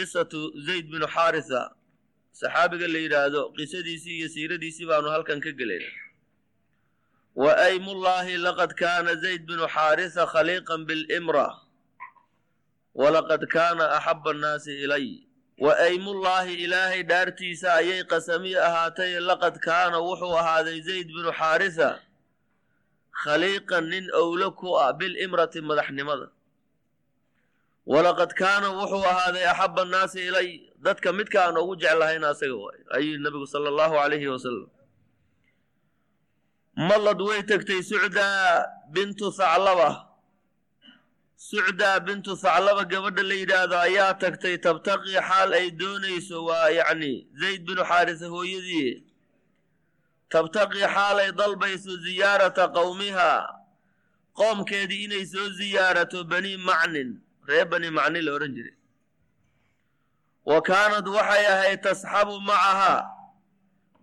qisatu zayd binu xaarisa saxaabiga la yidhaahdo qisadiisii iyo siiradiisii baanu halkan ka gelayna wa aymullaahi laqad kaana zayd binu xaarisa khaliiqan bilimra walaqad kaana axaba annaasi ilay. Wa aymullaahi ilaahay dhaartiisa ayay qasami ahaatay laqad kaana wuxuu ahaaday zayd binu xaarisa khaliiqan nin owlo ku ah bilimrati madaxnimada walaqad kaana wuxuu ahaaday axaba annaasi ilay dadka midka aan ugu jeclahayna asaga waay ayuu nabigu sala allahu calayhi wasalam mallad way tegtay sucdaa bintu haclaba sucdaa bintu haclaba gabadha la yidhaahdo ayaa tagtay tabtaqii xaal ay doonayso waa yacni zayd binu xaarisa hooyadii. Tabtaqii xaal ay dalbayso ziyaarata qowmihaa qoomkeedii inay soo ziyaarato bani macnin reer bani macni la odhan jiray. Wa kaanad waxay ahayd tasxabu macahaa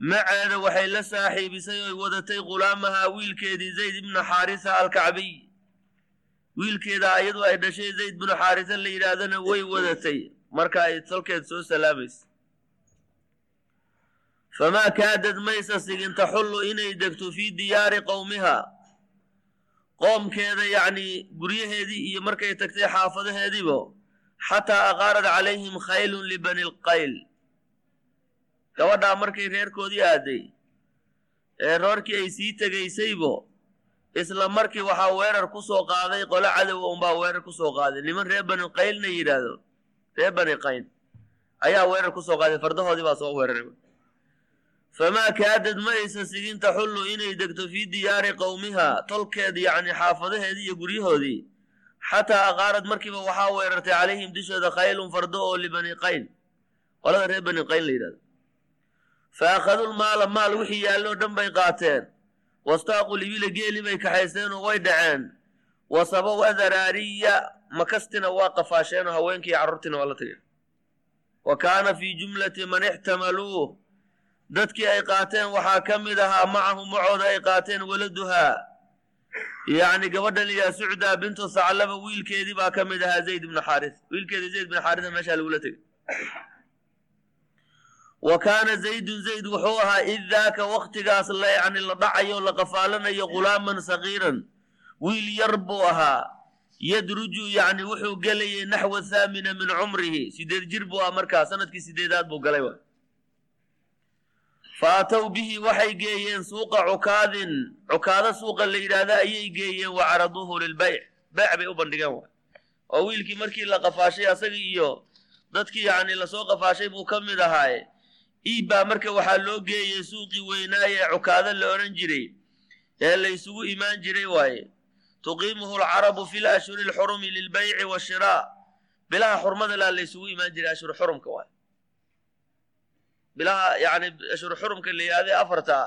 maceeda waxay la saaxiibisay oy wadatay khulaamahaa wiilkeedii zayd ibnu xaarisa alkacbiy. Wiilkeeda ayadu ay dhashay zayd binu xaarisa la yidhaahdana way wadatay. Marka ay tolkeed soo salaamaysa. Famaa kaadad maysa sigin taxullu inay degto fii diyaari qowmihaa qoomkeeda yacnii guryaheedii iyo markay tagtay xaafadaheediibo xataa aqaarad calayhim khaylun libani lqayl gabadhaa markay reerkoodii aaday ee roorkii ay sii tegaysaybo isla markii waxaa weerar ku soo qaaday qole cadowa unbaa weerar ku soo qaaday. Niman reer bani qaylna yidhaahdo reer bani qayn ayaa weerar ku soo qaaday fardahoodii baa soo weeraray famaa kaadad ma sigin taxullu inay degto fii diyaari qowmihaa tolkeed yacni xaafadaheedii iyo guryahoodii xataa aqaarad markiiba waxaa weerartay calayhim dushooda khaylun fardo oo libani qayn qolada reer bani qayn la yidhahdo fa akhadul maala maal wixii yaalloo dhan bay qaateen wastaaqu libila geeli bay kaxayseenoo way dhaceen wasabow adaraariya makastina waa qafaasheenoo haweenkii carruurtiina waa la tageen wa kaana fii jumlati man ixtamaluuh dadkii ay qaateen waxaa ka mid ahaa macahu macooda ay qaateen waladuhaa yacni gabadha liyaa sucdaa bintu saclaba wiilkeedii baa ka mid ahaa zayd ibnu xaaris. Wiilkeedii zayd ibnu xaarisa meeshaa lagula tegay wa kaana zaydun zayd wuxuu ahaa id daaka waktigaas la yacni la dhacayo la qafaalanayo ghulaaman sagiiran. Wiil yar buu ahaa. Yadruju yacni wuxuu gelayay naxwa thaamina min cumrihi. Sideed jir buu ah markaa sannadkii sideedaad buu galay fa atow bihi waxay geeyeen suuqa cukaadin. Cukaado suuqa la yidhaahda ayay geeyeen wa caraduuhu lilbayc. Beyc bay u bandhigeen oo wiilkii markii la qafaashay asagii iyo dadkii yacni la soo qafaashay buu ka mid ahaaye iibbaa marka waxaa loo geeyey suuqii weynaaye cukaado la odhan jiray. Ee la ysugu imaan jiray waaye. Tuqiimuhu alcarabu fi lashhuri alxurumi lilbayci washiraa bilaha xurmada laa la ysugu imaan jiray ashhur xurumka waay bilaha yacni ashhur xurumka la yidhahday afarta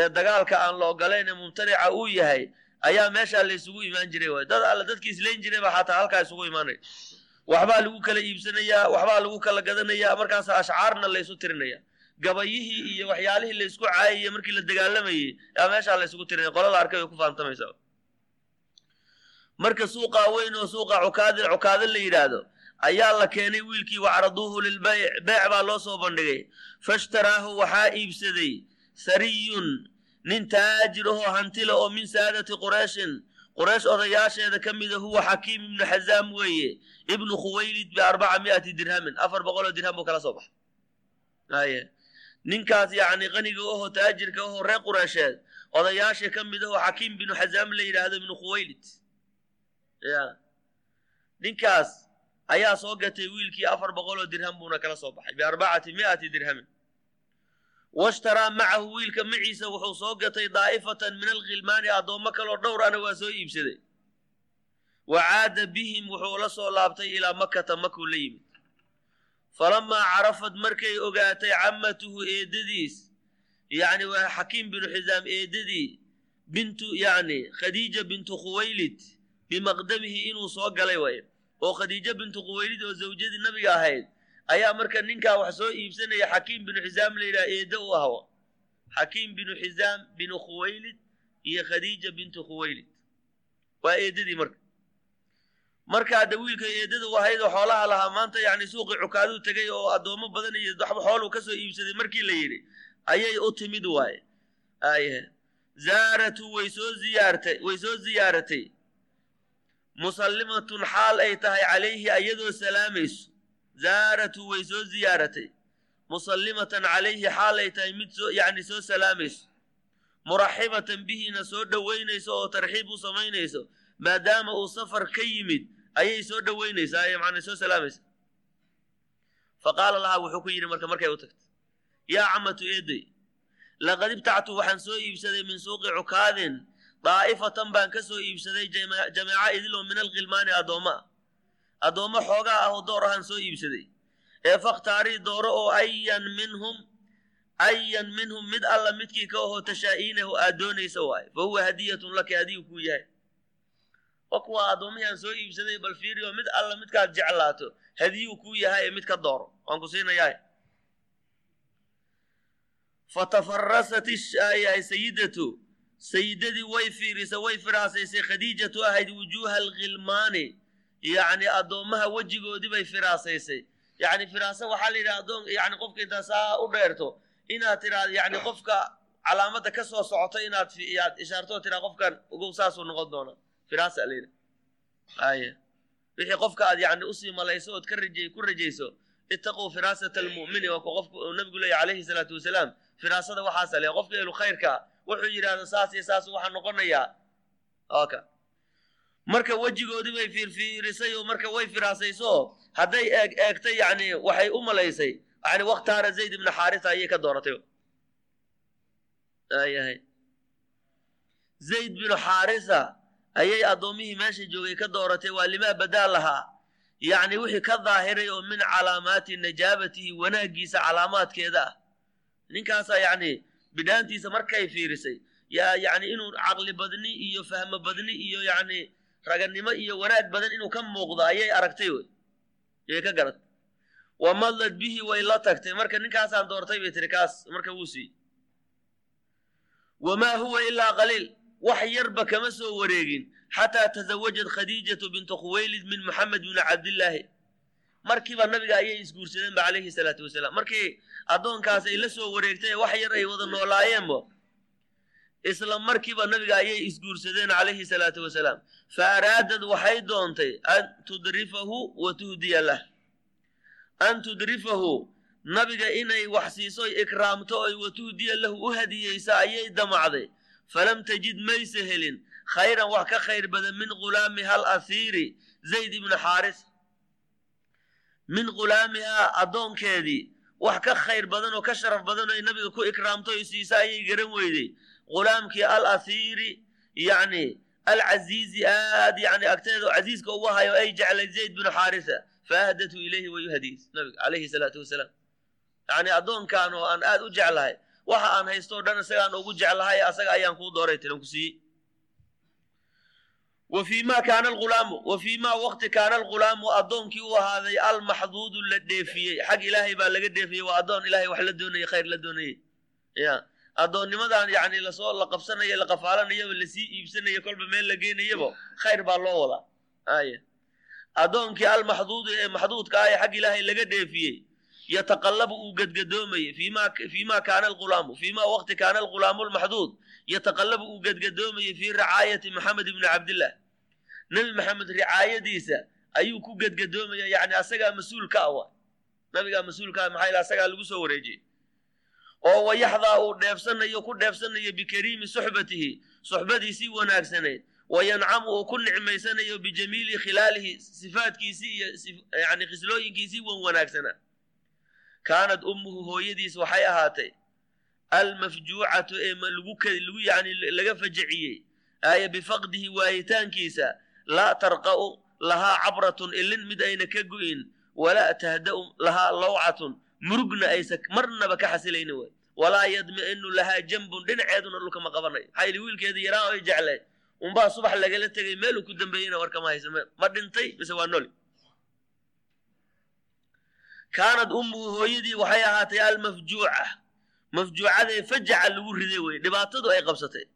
ee dagaalka aan la ogolayn ee mumtanica uu yahay ayaa meeshaa la ysugu imaan jiray dad alla dadkii islayn jiray baa xataa halkaa isugu imaanaya waxbaa lagu kala iibsanayaa waxbaa lagu kala gadanayaa markaas ashcaarna laysu tirinaya. Gabayihii iyo waxyaalihii laysku caayaya markii la dagaalamayey yaa meeshaa laysugu tirinaya. Qolada arkay way ku fahamtamaysa marka suuqaa weyn oo suuqa cukaadin cukaado la yidhaahdo ayaa la keenay wiilkii wacraduuhu lilbayc beyc baa loo soo bandhigay. Fashtaraahu waxaa iibsaday sariyun nin taajir ahoo hantila oo min saadati qureyshin quraysh odayaasheeda ka mida huwa xakiim ibnu xazaam weeye. Ibnu khuwaylid biarbaca mi'ati dirhamin afar boqoloo dirham buu kala soo baxay. Ninkaas yacni qaniga ahoo taajirka ahoo reer qureysheed odayaasha ka mid ahoo xakiim binu xazaam la yidhaahdo ibnu khuwaylid. Ya ninkaas ayaa soo gatay wiilkii afar boqoloo dirham buuna kala soo baxay biarbacati mi'ati dirhamin washtaraa macahu wiilka maciisa wuxuu soo gatay daa'ifatan min alkhilmaani addoommo kaloo dhowr ana waa soo iibsaday. Wa caada bihim wuxuu la soo laabtay ilaa makata makuu la yimid. Falamaa carafad markay ogaatay cammatuhu eedadiis yacni waa xakiim binu xisaam eedadii bintu yacni khadiija bintu khuwaylid bimaqdamihi inuu soo galay waay oo khadiijo bintu khuwaylid oo zawjadii nabiga ahayd ayaa marka ninkaa wax soo iibsanaya xakiim binu xisaam la yidhaha eedda u ahwa xakiim binu xisaam binu khuwaylid iyo khadiija bintu khuwaylid waa eeddadii marka. Markaa de wiilka eedada u ahayd oo xoolaha lahaa maanta yani suuqii cukaaduu tegay oo addoommo badan iyo waxba xooluu ka soo iibsaday markii la yidhi ayay u timid waaye. Aye zaaratu way soo ziyaartay way soo ziyaaratay musallimatun xaal ay tahay calayhi ayadoo salaamayso. Zaaratu way soo ziyaaratay. Musallimatan calayhi xaal ay tahay mid soo yacni soo salaamayso. Muraxibatan bihina soo dhoweynayso oo tarxiib u samaynayso. Maadaama uu safar ka yimid ayay soo dhoweynaysaa ay macnaa soo salaamaysa. Fa qaala lahaa wuxuu ku yidhi marka markay u tagtay yaa camatu eeday laqad ibtactu waxaan soo iibsaday min suuqi cukaadin daa'ifatan baan ka soo iibsaday jameeca idiloo min alkhilmaani addoomma ah addoommo xoogaa ah oo door ahaan soo iibsaday. Ee fakhtaarii dooro oo ayan minhum ayan minhum mid alla midkii ka ahoo tashaa'iinahu aad doonaysa waaye. Fa huwa hadiyatun laka hadiyu kuu yahay. Wa kuwa addoommihii aan soo iibsaday bal fiiriyo mid alla midkaad jeclaato hadiyuu kuu yahay ee mid ka dooro. Waan ku siinayaa fatafarasat yahay sayidatu sayidadii way fiirisay way firaasaysay khadiijatu ahayd wujuuha alkhilmaani yacni addoommaha wejigoodii bay firaasaysay yacni firaasa waxaa la yidhaha addoon yani qofka intaa saa u dheerto inaad tiraad yani qofka calaamadda ka soo socoto inaad yaad ishaarto tiraa qofkan ugow saasuu noqon doonaa firaasa la yidhaha aya wixii qofka aad yani u sii malayso ood ka rajay ku rajayso ittaquu firaasata almu'mini waa ku qofku nabigu leeyahy calayhi salaatu wasalaam firaasada waxaasa leeya qofka elu khayrka wuxuu yidhahda saas iyo saas waxaa noqonayaa. Marka wejigoodii bay fiirfiirisay oo marka way firaasayso hadday eeg eegtay yani waxay u malaysay. Yani wakhtaara zayd ibna xaarisa ayay ka dooratay. Zayd binu xaarisa ayay addoommihii meesha joogay ka dooratay waa limaa badaa lahaa. Yacni wixii ka daahiray oo min calaamaati najaabatihi wanaaggiisa calaamaadkeeda. Ah ninkaasaa yacni bidhaantiisa markay fiirisay. Yaa yacni inuu caqli badni iyo fahmo badni iyo yacni raganimo iyo wanaag badan inuu ka muuqdo ayay aragtay wey. Yay ka garat wa madlad bihi way la tagtay. Marka ninkaasaan doortay bay tiri kaas marka wuu siiyey wamaa huwa ilaa qaliil wax yarba kama soo wareegin. Xataa tasawajad khadiijatu bintu khuwaylid min moxamed bni cabdillaahi markiiba nabiga ayay isguursadeenba calayhi salaatu wasalaam. Markii addoonkaas ay la soo wareegtay wax yar ay wada noolaayeenba isla markiiba nabiga ayay isguursadeen calayhi salaatu wasalaam. Fa araadad waxay doontay an tudrifahu wa tuhdiya lah. An tudrifahu nabiga inay wax siiso ikraamto oy wa tuhdiya lahu u hadiyeysa ayay damacday. Falam tajid mayse helin. Khayran wax ka khayr badan min ghulaamiha alasiiri zayd ibnu xaaris min ghulaamihaa addoonkeedii. Wax ka khayr badan oo ka sharaf badan oy nabiga ku ikraamto oy siisa ayay garan weyday ghulaamkii al asiiri yacni alcaziizi aad yani agteeda casiiska ugu hayo ay jeclay zayd binu xaarisa. Faahadatu ilayhi way u hadiyeysa nabiga calayhi salaatu wasalaam. Yacni addoonkan oo aan aad u jeclahay. Waxa aan haysto o dhan isagaan ugu jeclahay asaga ayaan kuu dooray tiran ku siiyey wa fii ma kaana alghulaamu wa fii ma waqti kaana alghulaamu addoonkii u ahaaday almaxduudu la dheefiyey xag ilaahay baa laga dheefiyey waa addoon ilahay wax la doonayey khayr la doonayey ya addoonnimadan yacni la soo la qabsanayo la qafaalanayaba la sii iibsanayo kolba meel la geynayaba khayr baa loo wadaa aya addoonkii almaxduudu ee maxduudka ah ee xag ilaahay laga dheefiyey yataqallabu uu gedgadoomayey fii ma kaana alghulaamu fii ma waqti kaana alghulaamu almaxduud yataqallabu uu gedgadoomayey fii ricaayati maxamed ibni cabdillah. Nebi maxamed ricaayadiisa ayuu ku gedgadoomaya yacni asagaa mas'uul ka awa. Nabigaa mas'uul ka ah maxaa asagaa lagu soo wareejiyey. Oo wayaxdaa uu dheefsanayo ku dheefsanayo bikariimi suxbatihi suxbadiisii wanaagsanayd. Wayancamu uu ku nicmaysanayo bijamiili khilaalihi sifaadkiisii iyo yani khislooyinkiisii wan wanaagsanaa kaanad ummuhu hooyadiis waxay ahaatay almafjuucatu ee laga fajaciyey aaya bifaqdihi waayitaankiisa laa tarqa'u lahaa cabratun ilin mid ayna ka go'in walaa tahda'u lahaa lawcatun murugna aysa marnaba ka xasilaynin way. Walaa yadmi'inu lahaa jambun dhinaceeduna dhulkama qabanayo maxaa yili wiilkeedii yaraan ay jeclay. Unbaa subax lagala tegay meeluu ku dambeeyeyna warkama haysa ma dhintay mise waa noli. Kaanad ummuhu hooyadii waxay ahaatay almafjuuca mafjuucadee fajaca lagu riday wey dhibaatadu ay qabsatay.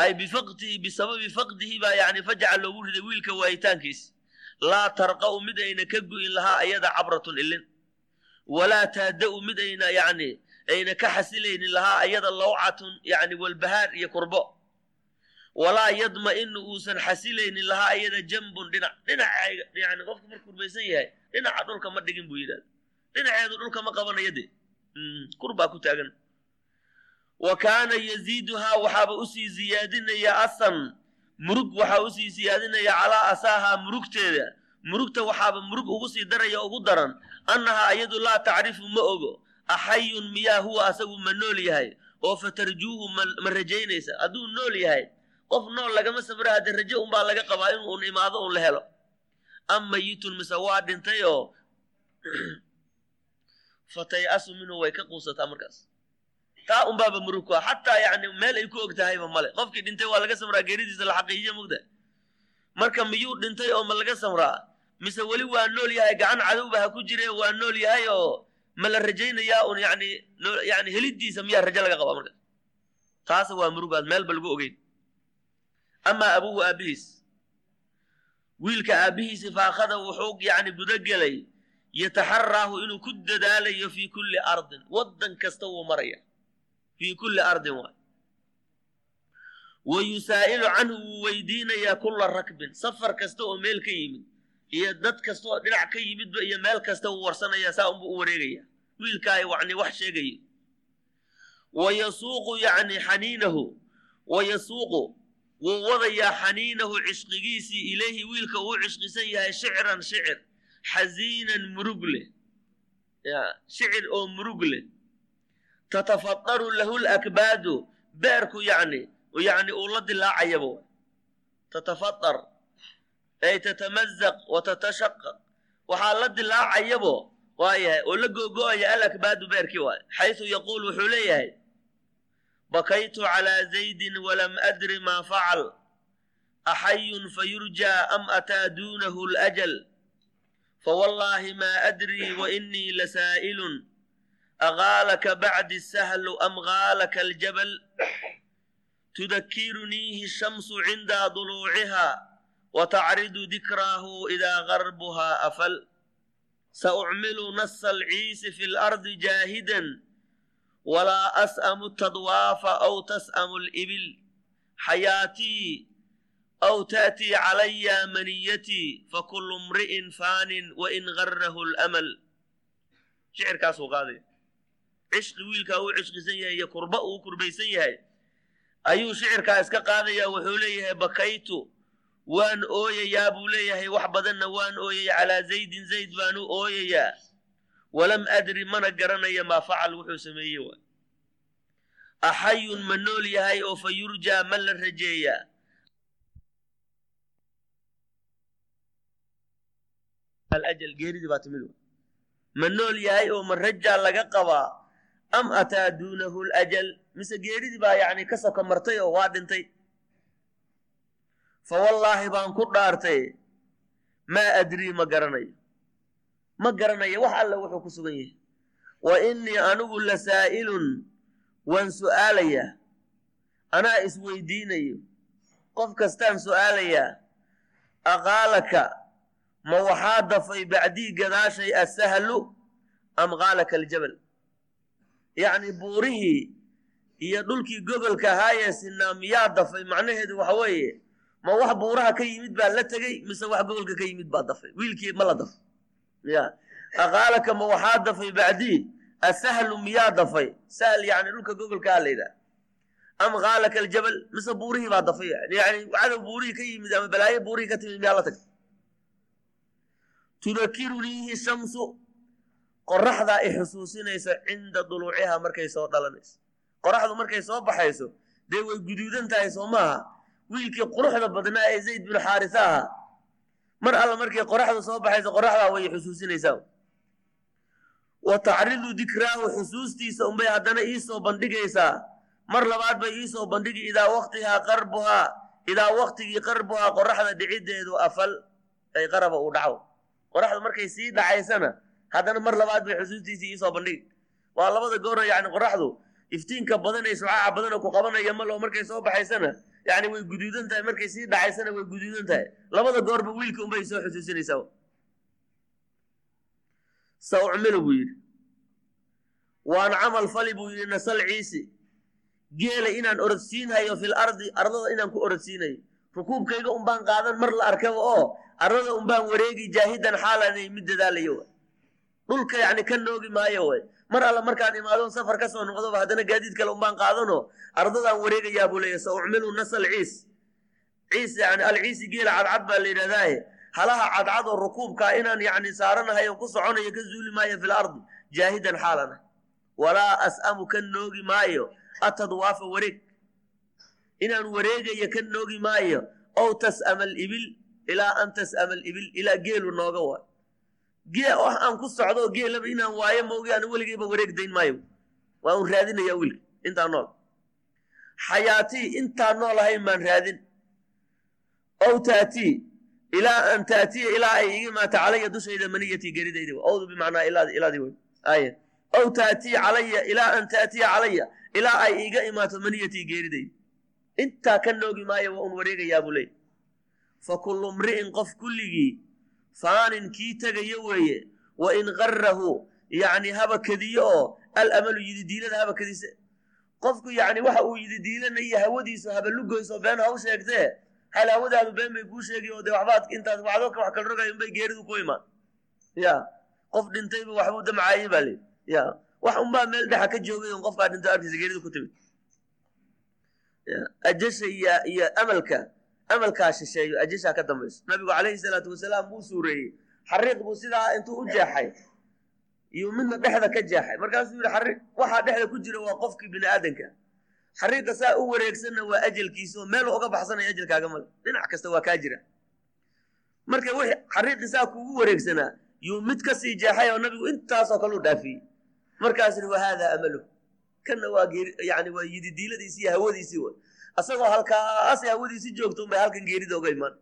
Ay bifaqdihi bisababi faqdihi baa yani fajaca loogu riday wiilka waayitaankiis. Laa tarqa'u mid ayna ka gu'in lahaa ayada cabratun ilin walaa taada'u mid ayna yacni ayna ka xasilaynin lahaa ayada lawcatun yacni walbahaar iyo kurbo. Walaa yadma'inu uusan xasilaynin lahaa ayada jambun dhinac dhinaca yani qofka markuu kurbaysan yahay dhinaca dhulka ma dhigin buu yidhahda dhinaceedu dhulka ma qabanayo de kur baa ku taagan wa kaana yaziiduhaa waxaaba u sii ziyaadinaya asan murug waxaa u sii siyaadinaya calaa asaahaa murugteeda. Murugta waxaaba murug ugu sii daraya ugu daran. Annahaa iyadu laa tacrifu ma ogo. Axayun miyaa huwa asagu ma nool yahay. Oo fatarjuuhu ma rajaynaysa. Hadduu nool yahay qof nool lagama sabra hadde rajo unbaa laga qabaa in uun imaado un la helo. Am mayitun mise waa dhintay oo fatay-asu minhu way ka quusataa markaas taa unbaaba murug ku ah xataa yani meel ay ku og tahayba male qofkii dhintay waa laga samraa geeridiisa la xaqiijiya mogda marka miyuu dhintay oo ma laga samraa? Mise weli waa nool yahay gacan cadowba ha ku jire waa nool yahay oo ma la rajaynayaa un yani yani helidiisa miyaa rajo laga qabaa markaas taasa waa murugaad meelba lagu ogeyn. Amaa abuhu aabihiis. Wiilka aabbihiisi faakhada wuxuu yani gudagelay yataxaraahu inuu ku dadaalayo fii kulli ardin waddan kasta wuu maraya fii kulli ardin waay. Wa yusaa'ilu canhu wuu weydiinayaa kulla rakbin safar kasta oo meel ka yimid iyo dad kasta oo dhinac ka yimidba iyo meel kasta wuu warsanayaa saa unbuu u wareegaya wiilkaa yani wax sheegayo wa yasuuqu yani xaniinahu wa yasuuqu wuu wadayaa xaniinahu cishqigiisii ilayhi wiilka uu cishqisan yahay shicran shicir xasiinan murug leh. Shicir oo murug leh tatafadaru lahu lakbaadu beerku yani yani uu la dilaacayaba tatafadar ay tatamazaq wa tatashaqaq waxaa la dilaacayabo waayahay oo la googo'aya alakbaadu beerkii waay xaysu yaquul wuxuu leeyahay bakaytu calaa zaydin walam adri maa facal axayun fayurjaa am ataa duunahu lajal fawallaahi maa adrii wa inii lasaa'ilun agaalaka bacdi sahlu am gaalaka aljabal tudakiruniihi shamsu cinda duluuciha watacridu dikraahu idaa garbuhaa afal saucmilu nasa alciisi fi lardi jaahidan walaa as'amu tadwaafa aw tas'amu libil xayaatii aw ta'tii calaya maniyatii fakulu mri'in faanin wain garahu lamal shicirkaasuu qaadaya cishqi wiilkaa uu cishqisan yahay iyo kurba uu kurbaysan yahay ayuu shicirkaa iska qaadayaa wuxuu leeyahay bakaytu waan ooyayaa buu leeyahay. Wax badanna waan ooyaya calaa zaydin zayd baanu ooyayaa. Walam adri mana garanaya maa facal wuxuu sameeyey waay. Axayun ma nool yahay oo fa yurjaa ma la rajeeyaa alajal geeridii baa ma nool yahay oo ma rajaa laga qabaa am ataa duunahu lajal mise geeridii baa yani ka soka martay oo waa dhintay? Fa wallaahi baan ku dhaartay maa adrii ma garanayo. Ma garanayo wax alla wuxuu ku sugan yahay. Wa innii anigu la saa'ilun waan su'aalayaa anaa isweydiinayo qof kastaan su'aalayaa aqaalaka ma waxaa dafay bacdii gadaashay assahlu am qaalaka aljabal yacni buurihii iyo dhulkii gobolka ahaayee sinaa miyaa dafay. Macnaheedu waxa weeye ma wax buuraha ka yimid baa la tegey mise wax gobolka ka yimid baa dafay? Wiilkii ma la dafay. Ya aqaalaka ma waxaa dafay bacdii asahlu miyaa dafay? Sahl yani dhulka gobolkaa la yidhaha am qaalaka aljabal? Mise buurihii baa dafay? Yani cadow buurihii ka yimid ama balaayo buurihii ka timid miyaa la tagtay tudakiruniihi shamsu qoraxdaa i xusuusinaysa cinda duluuciha markay soo dhalanayso. Qoraxdu markay soo baxayso dee way guduudan tahay soo wiilkii quruxda badnaa ee zayd binu xaarisa ahaa mar alla markay qoraxdu soo baxayso qoraxdaa way xusuusinaysaa. Wa tacridu dikraahu xusuustiisa unbay haddana iisoo bandhigaysaa. Mar labaad bay iisoo bandhigi idaa waqtihaa qarbuhaa idaa waqtigii qarbuhaa qoraxda dhiciddeedu afal ay qaraba uu dhaco qoraxdu markay sii dhacaysana haddana mar labaad bay xusuustiisii iisoo bandhigi waa labada goora yani qoraxdu iftiinka badan ee shucaaca badanoo ku qabanaya malo markay soo baxaysana yani way guduudan tahay markay sii dhacaysana way guduudan tahay. Labada goorba wiilka unbay soo xusuusinaysaa sa ucmilu buu yidhi. Waan camal fali buu yidhi nasal ciisi. Geela inaan orodsiinhayo fil ardi ardada inaan ku orodsiinayo rukuubkayga unbaan qaadan mar la arkaba oo ardada unbaan wareegi jaahidan xaalanay mid dadaalayo dhulka yani ka noogi maayo way. Mar alla markaan imaadon safar ka soo noqdoba haddana gaadiid kale unbaan qaadano. Ardadaan wareegayaa buu leeyahy sa ucmilu nasal ciis. Ciis yani alciisi geela cadcad baa la yidhahdaaye halaha cadcad oo rukuubkaa inaan yani saaranahay oo ku soconayo ka zuuli maayo fil ardi jaahidan xaalana. Walaa as'amu ka noogi maayo atadwaafa wareeg. Inaan wareegayo ka noogi maayo ow tas'ama alibil ilaa an tas'ama alibil ilaa geelu nooga waa gee wax aan ku socdo geelaba inaan waayo moogi aan weligayba wareeg dayn maayo. Waa un raadinaya intaa nool. Xayaatii intaa nool ahayn baan raadin. Ow taatii ilaa an taatiya ilaa ay iga imaata calaya dushayda maniyatii geridayda. Owdu bimacnaa ilaadii wey aaya ow taatiya calaya ilaa an taatiya calaya ilaa ay iga imaato maniyatii geeridayda intaa ka noogi maayo waa un wareegayaa buu leey fa kullu mri'in qof kulligii faanin kii tegayo weeye. Wa in qarahu yacni haba kediyo oo alamalu yididiilada haba kedise. Qofku yacni waxa uu yididiilanayo hawadiisu haba lugoyso been ha u sheegtee hal hawadaadu been bay kuu sheegay oo dee waxbaad intaas waxdooka wax kala rogayo unbay geeridu ku imaan. Ya qof dhintayba waxbuu damcaayey baa leey ya wax unbaa meel dhexa ka joogay on qofkaa dhinto arkiisa geeridu ku timid. Ajasha iyo iyo amalka amalkaa shisheeyo ajashaa ka dambayso nabigu calayhi salaatu wasalaam buu suureeyey xariiq buu sidaa intuu u jeexay. Iyo midna dhexda ka jeexay. Markaasuu yidhi xariiq waxaa dhexda ku jira waa qofkii bini aadanka xariiqa saa u wareegsanna waa ajalkiisa oo meel uga baxsanaya ajalkaaga male dhinac kasta waa kaa jira. Marka w xariiqi saa kuugu wareegsanaa yuu mid ka sii jeexay oo nabigu intaasoo kale dhaafiyey. Markaas yidhi wa haadaa amalu kanna waa yani waa yididiiladiisii hawadiisii asagoo halkaasay hawadiisii joogto unbay halkan geerida oga imaan.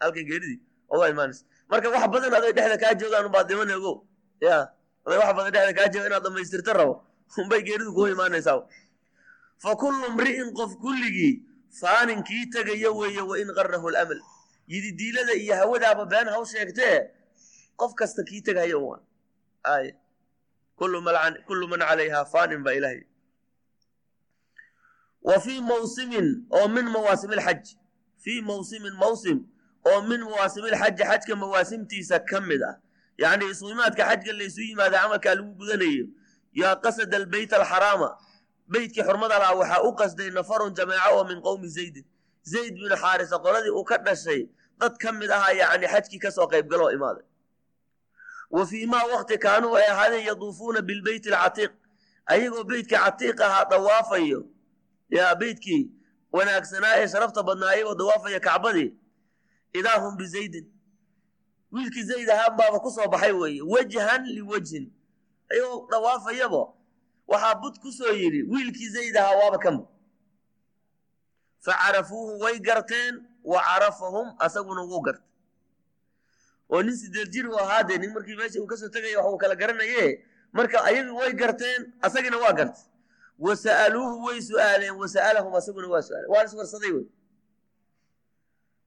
Halkan geeridii oga imaanaysa. Marka wax badan aday dhexda kaa joogaan unbaad dhiman ogo ya aday wax badan dhexda kaa jooga inaad dhamaystirta rabo. Unbay geeridu kuga imaanaysaa. Fa kullu mri'in qof kulligii faaninkii tegayo weeye wa in qarahu lamal yididiilada iyo hawadaaba been haw sheegtee qof kasta kii ay kullu man calayhaa faanin baa ilahay wa fii mawsimin oo min mawaasim ilxaj fii mawsimin mawsim oo min mawaasimilxaji xajka mawaasimtiisa ka mid ah. Yacni isuimaadka xajka laysu yimaada camalkaa lagu gudanayo. Yaa qasada albeyt alxaraama beytkii xurmada waxaa u qasday nafarun jameeco oo min qowmi zaydin zayd bin xaarisa qoladii uu ka dhashay dad ka mid ahaa yacni xajkii ka soo qaybgaloo imaaday. Wa fii maa waqti kaanuu ay ahaadeen yaduufuuna bilbeyti alcatiiq ayagoo beytkii catiiq ahaa dawaafayo yaa beytkii wanaagsanaa ee sharafta badnaa ayagoo dawaafaya kacbadii idaa hum bizaydin wiilkii zayd ahaan baaba ku soo baxay weeye wajhan liwajhin ayagoo dawaafayabo waxaa bud ku soo yidhi wiilkii zayd ahaa waaba kanba fa carafuuhu way garteen wa carafahum asaguna wuu gartay oo nin sideed jir u ahaa dee nin markii meesha uu ka soo tegaya wax uu kala garanaye marka ayagu way garteen asagina waa gartay wa sa'aluuhu way su'aaleen wa sa'alahum asaguna waa su'aaleen. Waan iswarsaday wey.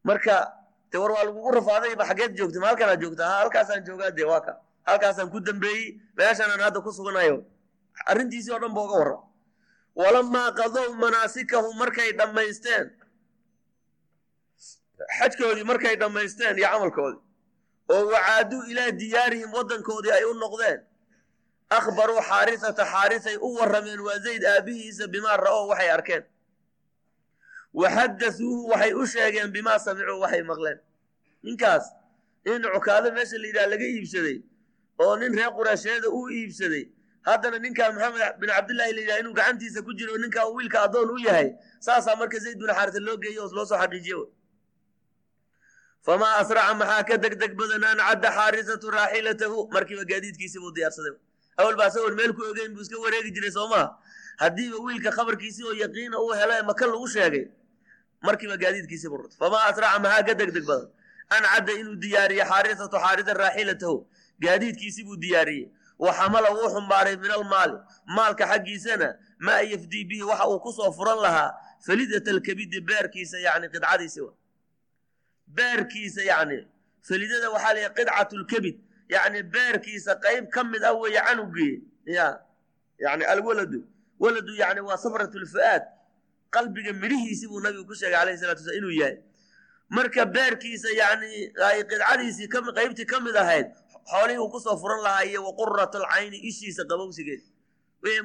Marka de war waa lagugu rafaadayba xaggeed joogtay ma halkanaa joogta ha halkaasaan joogaa dee waa ka. Halkaasaan ku dambeeyey meeshaanaan hadda ku suganayo. Arrintiisii oo dhan ba uga warra walamaa qadow manaasikahum markay dhammaysteen. Xajkoodii markay dhammaysteen iyo camalkoodii. Oo wacaaduu ilaa diyaarihim waddankoodii ay u noqdeen akhbaruu xaarisata xaarisay u warrameen waa zayd aabbihiisa bimaa ra'ow waxay arkeen wa xaddasuuhu waxay u sheegeen bimaa samicuu waxay maqleen ninkaas in cukaado meesha la yidhaha laga iibsaday oo nin reer quraasheeda uu iibsaday haddana ninkaa maxamed bin cabdillaahi la yidhaha inuu gacantiisa ku jiro ninkaa wiilka addoon u yahay saasaa marka zayd bin xaarisa loo geeyo oo loo soo xaqiijiye famaa asraca maxaa ka deg deg badan an cadda xaarisatu raaxilatahu markiiba gaadiidkiisii buu diyaarsaday awal baa isagoon meel ku ogeyn buu iska wareegi jiray soo maha haddiiba wiilka khabarkiisii oo yaqiina uu helo maka lagu sheegay markiiba gaadiidkiisii buu rutay famaa asraca maxaa ka deg deg badan an cadda inuu diyaariye xaarisatu xaarisa raaxilatahu gaadiidkiisii buu diyaariyey wa xamala wuu xumbaaray min almaali maalka xaggiisana maa yafdii bihi waxa uu ku soo furan lahaa falidat alkabidi beerkiisa yani qidcadiisi beerkiisa yani falidada waxaa la qidcatu lkabid yani beerkiisa qayb ka mid ah weeye canugii. Ya yani alwaladu. Waladu yani waa safrat lfu'aad qalbiga midhihiisi buu nabigu ku sheegay alayhi salatu wasalaam inuu yahay. Marka beerkiisa yani ay qidcadiisii qaybtii ka mid ahayd xoolihii uu ku soo furan lahaa iyo wa qurat alcayni ishiisa qabowsigeed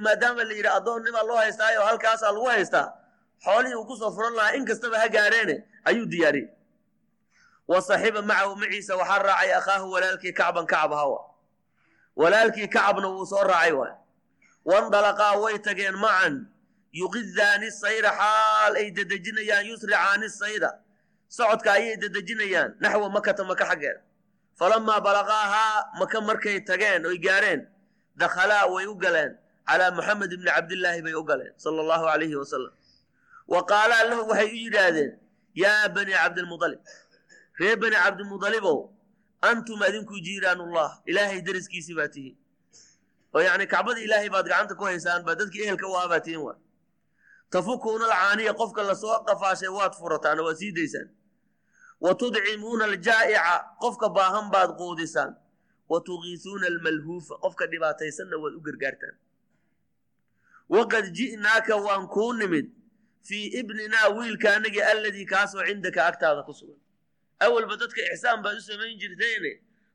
maadaama la yidhi addoonnimaa loo haystaayo halkaasaa lagu haystaa xoolihii uu ku soo furan lahaa in kastaba ha gaareene ayuu diyaariyey wa saxiba macahu maciisa waxaa raacay akhaahu walaalkii kacban kacb hawa. Walaalkii kacabna wuu soo raacay waay. Wandalaqaa way tageen macan. Yuqidaani sayra xaal ay dedejinayaan yusricaani sayda socodka ayay dedejinayaan naxwa makata maka xaggeeda falamaa balaqaahaa maka markay tageen oy gaareen dakhalaa way u galeen. Calaa muxamed ibni cabdillaahi bay u galeen sala allahu alayhi wasalam wa qaalaa lahu waxay u yidhaahdeen yaa bani cabdilmudalib reer bani cabdimudalibow antum adinku jiiraanullah ilaahay deriskiisii baa tihiin oo yacni kacbada ilaahay baad gacanta ku haysaan baa dadkii ehelka u ahaa baa tihiin waa tafukuuna alcaaniya qofka la soo qafaashay waad furataan waad sii daysaan. Wa tudcimuuna aljaa'ica qofka baahan baad quudisaan. Wa tugiisuuna almalhuufa qofka dhibaataysanna waad u gargaartaan. Waqad ji'naaka waan kuu nimid fii ibninaa wiilka anagii alladii kaasoo cindaka agtaada ku sugan awalba dadka ixsaan baad u samayn jirteene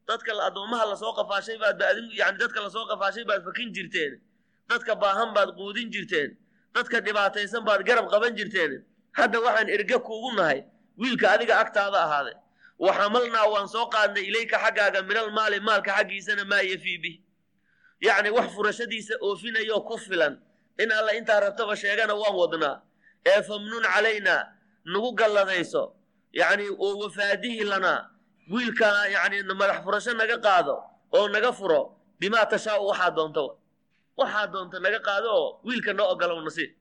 dadka addoommaha la soo qafaashay baad yani dadka la soo qafaashay baad fakin jirteen. Dadka baahan baad quudin jirteen. Dadka dhibaataysan baad garab qaban jirteen. Hadda waxaan erge kuugu nahay wiilka adiga agtaada ahaaday wa xamalnaa waan soo qaadnay ilayka xaggaaga minal maali maalka xaggiisana maa yafii bih yacni wax furashadiisa oofinayoo ku filan in alla intaa rabtaba sheegana waan wadnaa. Ee famnun calaynaa nagu galladayso yacni oo wafaadihi lanaa wiilkana yacni madax furasho naga qaado oo naga furo bimaa tashaau waxaa doonta waxaa doonta naga qaado oo wiilka noo ogolow nasiib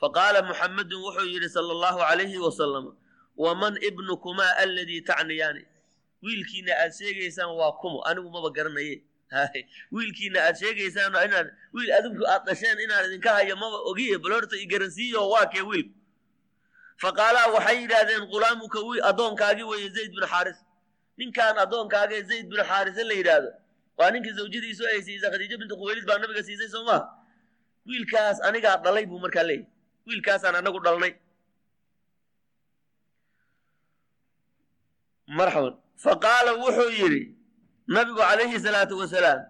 faqaala muxamedun wuxuu yidhi sala allahu calayhi wasalam waman ibnukumaa aladii tacniyaani? Wiilkiina aad sheegaysaan waa kumo anigu maba garanaye wiilkiina aad sheegaysaan wiil adinku aad dhasheen inaan idinka hayo maba ogiye bal horta i garansiiyo waa kee wiilku faqaalaa waxay yidhaahdeen ghulaamuka wiil addoonkaagii weeye zayd bin xaaris. Ninkaan addoonkaagee zayd bin xaarise la yidhaahdo waa ninkii zawjadiisu ay siisay khadiijo bintu khuwaylid baa nabiga siisay soo maha wiilkaas anigaa dhalay buu markaa leeyahy wiilkaasaan anagu dhalnay. Marxaban. Faqaala wuxuu yidhi nabigu calayhi salaatu wasalaam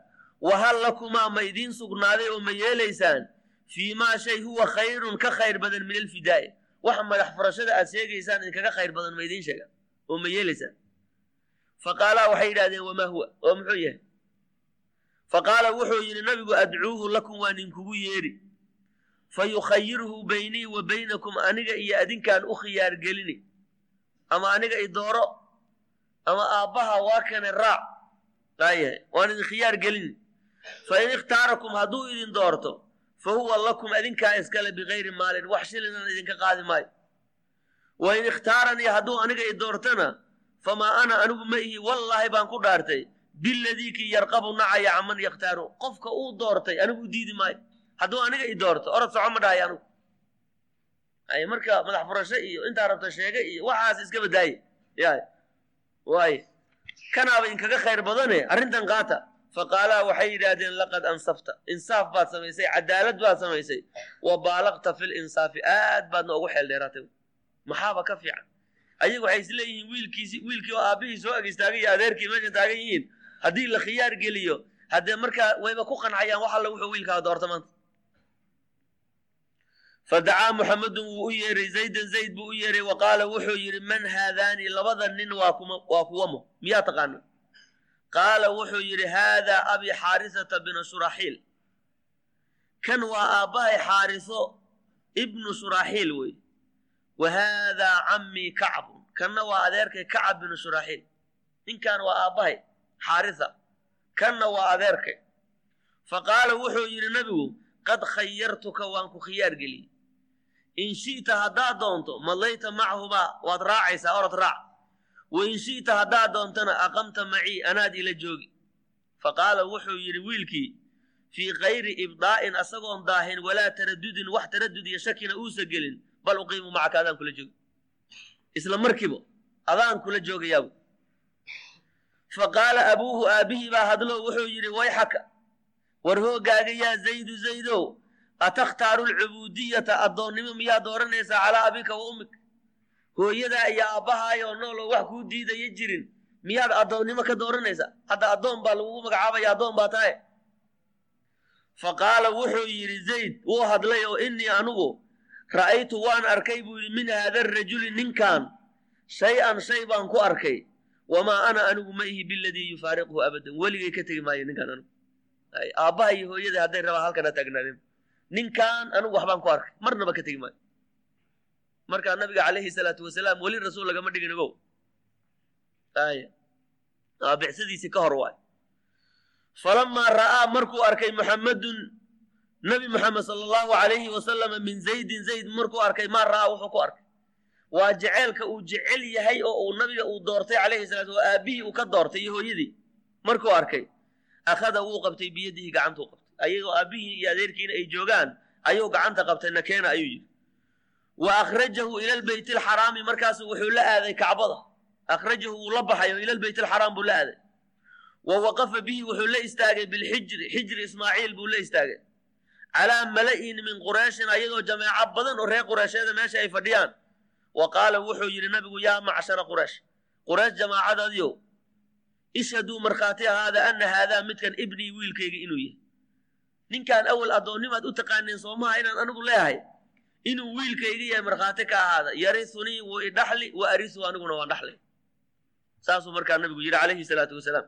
wahal lakumaa ma idiin sugnaaday oo ma yeelaysaan? Fii maa shay huwa khayrun ka khayr badan min alfidaa'i wax madax furashada aad sheegaysaan idinkaga khayr badan ma idiin sheegaan? Oo ma yeelaysaan faqaalaa waxay yidhahdeen wamaa huwa? Oo muxuu yahay? Faqaala wuxuu yidhi nabigu adcuuhu lakum waa ninkugu yeedhi fa yukhayiruhu baynii wa baynakum aniga iyo adinkaan u khiyaar gelini. Ama aniga i dooro ama aabbaha waa kane raac. Laayahay waan idin khiyaar gelini. Fa in ikhtaarakum hadduu idin doorto fa huwa lakum adinkaa iskale bikayri maalin wax shilinan idinka qaadi maayo wa in ikhtaaranii hadduu aniga i doortona famaa ana anigu ma ihi wallaahi baan ku dhaartay biladii kii yarqabu nacaya caman yakhtaaru qofka uu doortay anigu u diidi maayo hadduu aniga i doorto orod soco ma dhahay anigu marka madax furasho iyo intaa rabta sheega iyo waxaas iska badaaye ya waay kanaaba inkaga khayr badane arrintan qaata faqaalaa waxay yidhaahdeen laqad ansafta insaaf baad samaysay cadaalad baad samaysay wa baalaqta fil insaafi aad baadna ugu xeel dheeraatay maxaaba ka fiican ayagu waxay isleeyihiin wiilkiisi wiilkii oo aabbihii soo ag istaagay iyo adeerkii meesha taagan yihiin haddii la khiyaar geliyo haddee markaa wayba ku qancayaan wax alla wuxuu wiilkaa doorta maanta fadacaa muxamedun wuu u yeeray zaydan zayd buu u yeeray wa qaala wuxuu yidhi man haadaani labada nin waa kuwamo miyaa taqaana qaala wuxuu yidhi haadaa abi xaarisata binu shuraxiil kan waa aabbahay xaariso ibnu shuraxiil wey. Wa haadaa cammii kacbun kanna waa adeerkay kacab binu shuraxiil ninkan waa aabbahay xaarisa. Kanna waa adeerkay. Fa qaala wuxuu yidhi nabigu qad khayartuka waan ku khiyaar geliyey. In shi'ta haddaad doonto madlayta macahumaa waad raacaysaa orod raac wa in shi'ta haddaad doontana aqamta macii anaad ila joogi. Faqaala wuxuu yidhi wiilkii fii kayri ibdaa'in asagoon daahin walaa taradudin wax taradud iyo shakina uusa gelin bal uqiimu macaka adaan kula jooga isla markiiba adaan kula joogayaab fa qaala abuuhu aabbihii baa hadlo wuxuu yidhi wayxaka war hoogaaga yaa zaydu zaydow atakhtaaru alcubuudiyata addoonnimo miyaa dooranaysaa calaa abika wa ummik hooyadaa iyo aabbahaayoo nooloo wax kuu diidaya jirin. Miyaad addoonnimo ka dooranaysaa? Hadda addoon baa lagugu magacaabaya addoon baa tahay. Fa qaala wuxuu yidhi zayd wuu hadlay oo innii anugu ra'aytu waan arkay buu yidhi min haada arajuli ninkan shay-an shay baan ku arkay. Wamaa ana anigu ma ihi biladii yufaariquhu abadan. Weligay ka tegi maayo ninkan anigu aabbaha iyo hooyada hadday rabaan halkan ha taagnaadeen. Ninkan anigu waxbaan ku arkay marnaba ka tegi maayo markaa nabiga calayhi salaatu wasalaam weli rasuul lagama dhigin ogow aya bixsadiisii ka hor waay. Falamaa ra'aa markuu arkay muxammadun nabi moxamed sala allahu calayhi wasalama min zaydin zayd markuu arkay maa ra'aa wuxuu ku arkay. Waa jeceelka uu jecel yahay oo uu nabiga uu doortay calayhi salatu wa aabbihii uu ka doortay iyo hooyadii. Markuu arkay akhada wuu qabtay biyadihi gacantuu qabtay. Ayagoo aabbihii iyo adeerkiina ay joogaan ayuu gacanta qabtay nakeena ayuu yidhi wa akhrajahu ila lbeyt alxaraami markaasu wuxuu la aaday kacbada akhrajahu wuu la baxayo ila lbeyt alxaraam buu la aaday wa waqafa bihi wuxuu la istaagay bilxijri xijri ismaaciil buu la istaagay calaa mala'in min qurayshin ayagoo jameeco badan oo reer qureysheeda meesha ay fadhiyaan wa qaala wuxuu yidhi nabigu yaa macshara quraysh quraysh jamaacadaadiyow ishhaduu markhaati ahaada ana haadaa midkan ibnii wiilkayga inuu yahay ninkaan awal addoonnimaad u taqaaneen soomaha inaan anigu leehay inuu wiilkayga yahay markhaati ka ahaada yarisunii wuu idhaxli wa arisu aniguna waan dhaxlay saasuu markaa nabigu yidhi calayhi salaatu wasalaam.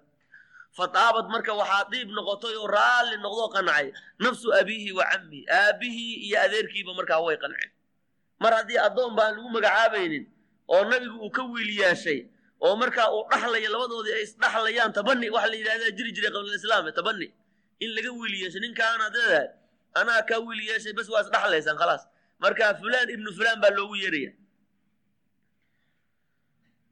Fataabad marka waxaa diib noqotay oo raalli noqdoo qancay nafsu abiihi wa cammihi aabbihii iyo adeerkiiba markaa way qanceen. Mar haddii addoon baan lagu magacaabaynin oo nabigu uu ka wiil yeeshay oo markaa uu dhaxlayo labadoodii ay isdhaxlayaan tabani waxa la yidhahdaa jiri jiray qablalislaam tabani in laga wiil yeeshay ninkaanaad leedahay anaa kaa wiil yeeshay bas waa isdhaxlaysaan khalaas marka fulaan ibnu fulaan baa loogu yeeraya.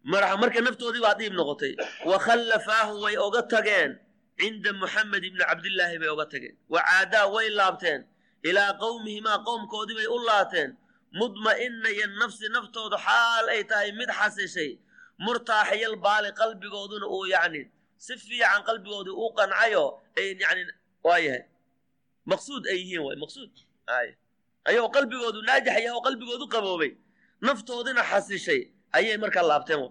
Marka naftoodii baa diib noqotay. Wa khallafaahu way oga tageen. Cinda muxamed ibni cabdillaahi bay oga tageen. Wa caadaa way laabteen. Ilaa qowmihimaa qowmkoodii bay u laateen. Mudma'inaya nafsi naftoodu xaal ay tahay mid xasishay murtaaxiyal baali qalbigooduna uu yacni si fiican qalbigoodii u qancayo ay yani waa yahay. Maqsuud ay yihiin waay maqsuud ayagoo qalbigoodu naajix yahay oo qalbigoodu qaboobay. Naftoodina xasishay. Ayay markaa laabteen.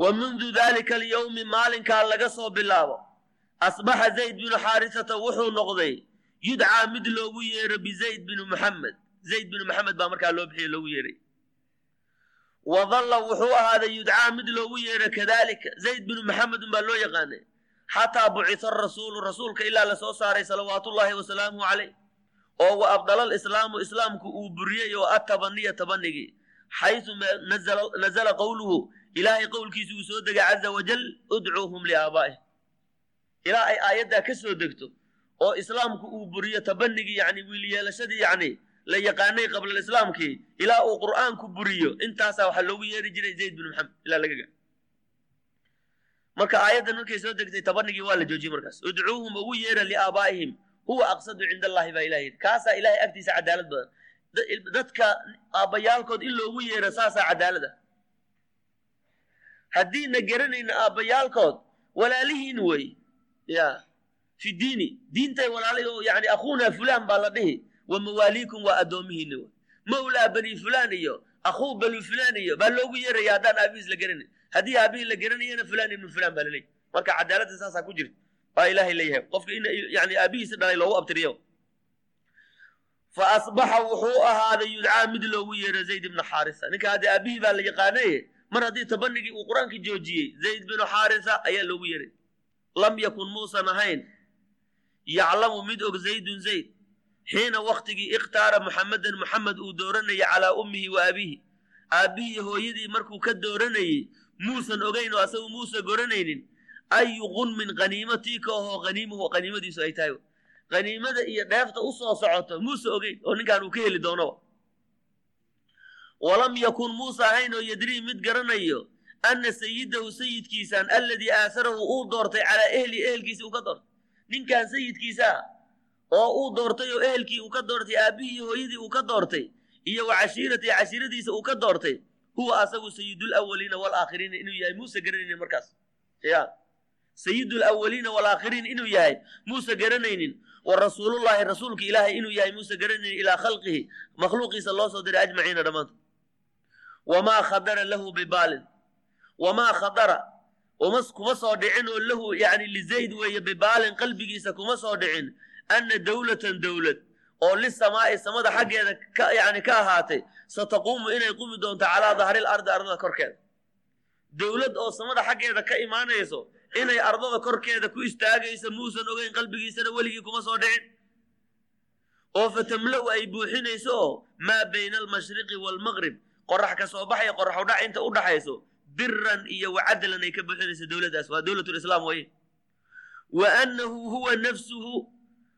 Wa mundu daalika alyowmi maalinkaa laga soo bilaabo. Asbaxa zayd binu xaarisata wuxuu noqday yudcaa mid loogu yeero bizayd binu muxamed zayd binu maxamed baa markaa loo bixiyo loogu yeeray. Wa dalla wuxuu ahaaday yudcaa mid loogu yeero kadaalika zayd binu maxamedun baa loo yaqaanay. Xataa bucisa rasuulu rasuulka ilaa la soo saaray salawaatullaahi wasalaamuhu calayh oo wa abdalal islaamu islaamku uu buriyey oo atabaniya tabanigii xaysu nazala qowluhu ilaahay qowlkiisa uu soo degay caza wajal udcuuhum liaabaa'ih ilaa ay aayaddaa ka soo degto oo islaamku uu buriyo tabanigii yani wiilyeelashadii yani la yaqaanay qablalislaamkii ilaa uu qur'aanku buriyo intaasaa waxaa loogu yeeri jiray zayd bin maxamed ilaa laga marka aayaddan markay soo degtay tabanigii waa la joojiyey markaas. Udcuuhum ugu yeera liaabaa'ihim huwa aqsadu cinda allahi baa yidhi. Kaasaa ilahay agtiisa cadaalad badan. Dadka aabbayaalkood in loogu yeero saasaa cadaalada. Haddiina garanayna aabbayaalkood walaalihiin wey. Ya fi diini. Diintay walaala yani akhuuna fulaan baa la dhihi. Wa mawaaliikum waa addoomihiina wey. Mawlaa bani fulaan iyo akhuu bani fulaan iyo baa loogu yeeraya haddaan aabihiis la garanayn. Haddii aabihii la garanayana fulaan ibnu fulaan baa laleeyahy marka cadaaladda saasaa ku jirta baa ilaahay leeyahay qofka in yani aabihiisa dhalay loogu abtiriyo. Fa asbaxa wuxuu ahaaday yudcaa mid loogu yeero zayd ibnu xaarisa. Ninka haddii aabihii baa la yaqaanaye mar haddii tabanigii uu qur'aanka joojiyey zayd binu xaarisa ayaa loogu yeeray. Lam yakun muusan ahayn. Yaclamu mid og zaydun zayd xiina waktigii ikhtaara muxamedan muxamed uu dooranayay calaa ummihi wa abiihi aabbihii hooyadii markuu ka dooranayey muusan ogayn oo asagu muusa goranaynin ayu qunmin qaniimatii ka ahoo qaniimuhu qaniimadiisu ay tahay qaniimada iyo dheefta u soo socoto muuse ogeyn oo ninkaan uu ka heli doonoba walam yakun muuse ahayn oo yadrii mid garanayo anna sayidahu sayidkiisaan alladii aasarahu uu doortay calaa ehli ehelkiisi uu ka doortay ninkan sayidkiisa ah oo uu doortay oo ehelkii uu ka doortay aabbihii hooyadii uu ka doortay iyo wa cashiiratii cashiiradiisa uu ka doortay huwa asagu sayidul awaliina walaakhiriina inuu yahay muuse garanaynin markaas ya sayidul awaliina walaakhiriin inuu yahay muuse garanaynin. Wa rasuulullaahi rasuulka ilaahay inuu yahay muuse garanaynin ilaa khalqihi. Makhluuqiisa loo soo diray ajmaciina dhammaantood. Wamaa khadara lahu bibaalin wamaa khadara. Uma kuma soo dhicin oo lahu yani lizayd weeye bibaalin qalbigiisa kuma soo dhicin. Anna dowlatan dowlad oo lisamaa'i samada xaggeeda yani ka ahaatay. Sataquumu inay qumi doonto calaa dahril ardi ardada korkeeda. Dowlad oo samada xaggeeda ka imaanayso inay ardada korkeeda ku istaagayso muusan ogeyn qalbigiisana weligii kuma soo dhicin. Oo fatamla-u ay buuxinayso oo maa bayna almashriqi waalmaqrib qorax ka soo baxaya qorax udhac inta u dhaxayso. Biran iyo wacadlan ay ka buuxinayso dowladdaas waa dowlatulislaam waye wa annahu huwa nafsuhu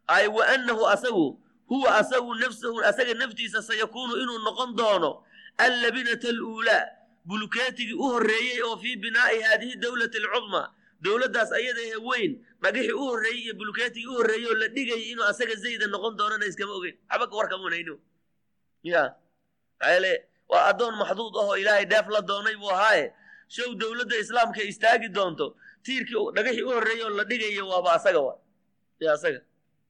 ay wa annahu asagu huwa asagu nafsahu asaga naftiisa sayakuunu inuu noqon doono allabinata aluulaa. Bulukeetigii u horreeyey oo fii binaa'i haadihi dowlati alcudma dowladdaas ayadahe weyn dhagixii u horreeyey iyo bulukeetigii u horreeyey oo la dhigayay inuu asaga zayda noqon doonana iskama ogeyn. Xabaka warkamunayno ya maxaayele waa addoon maxduud ahoo ilaahay dheef la doonay buu ahaaye. Show dowladda islaamka istaagi doonto. Tiirkii dhagixii u horreeyey oo la dhigayo waaba asaga wa ya asaga.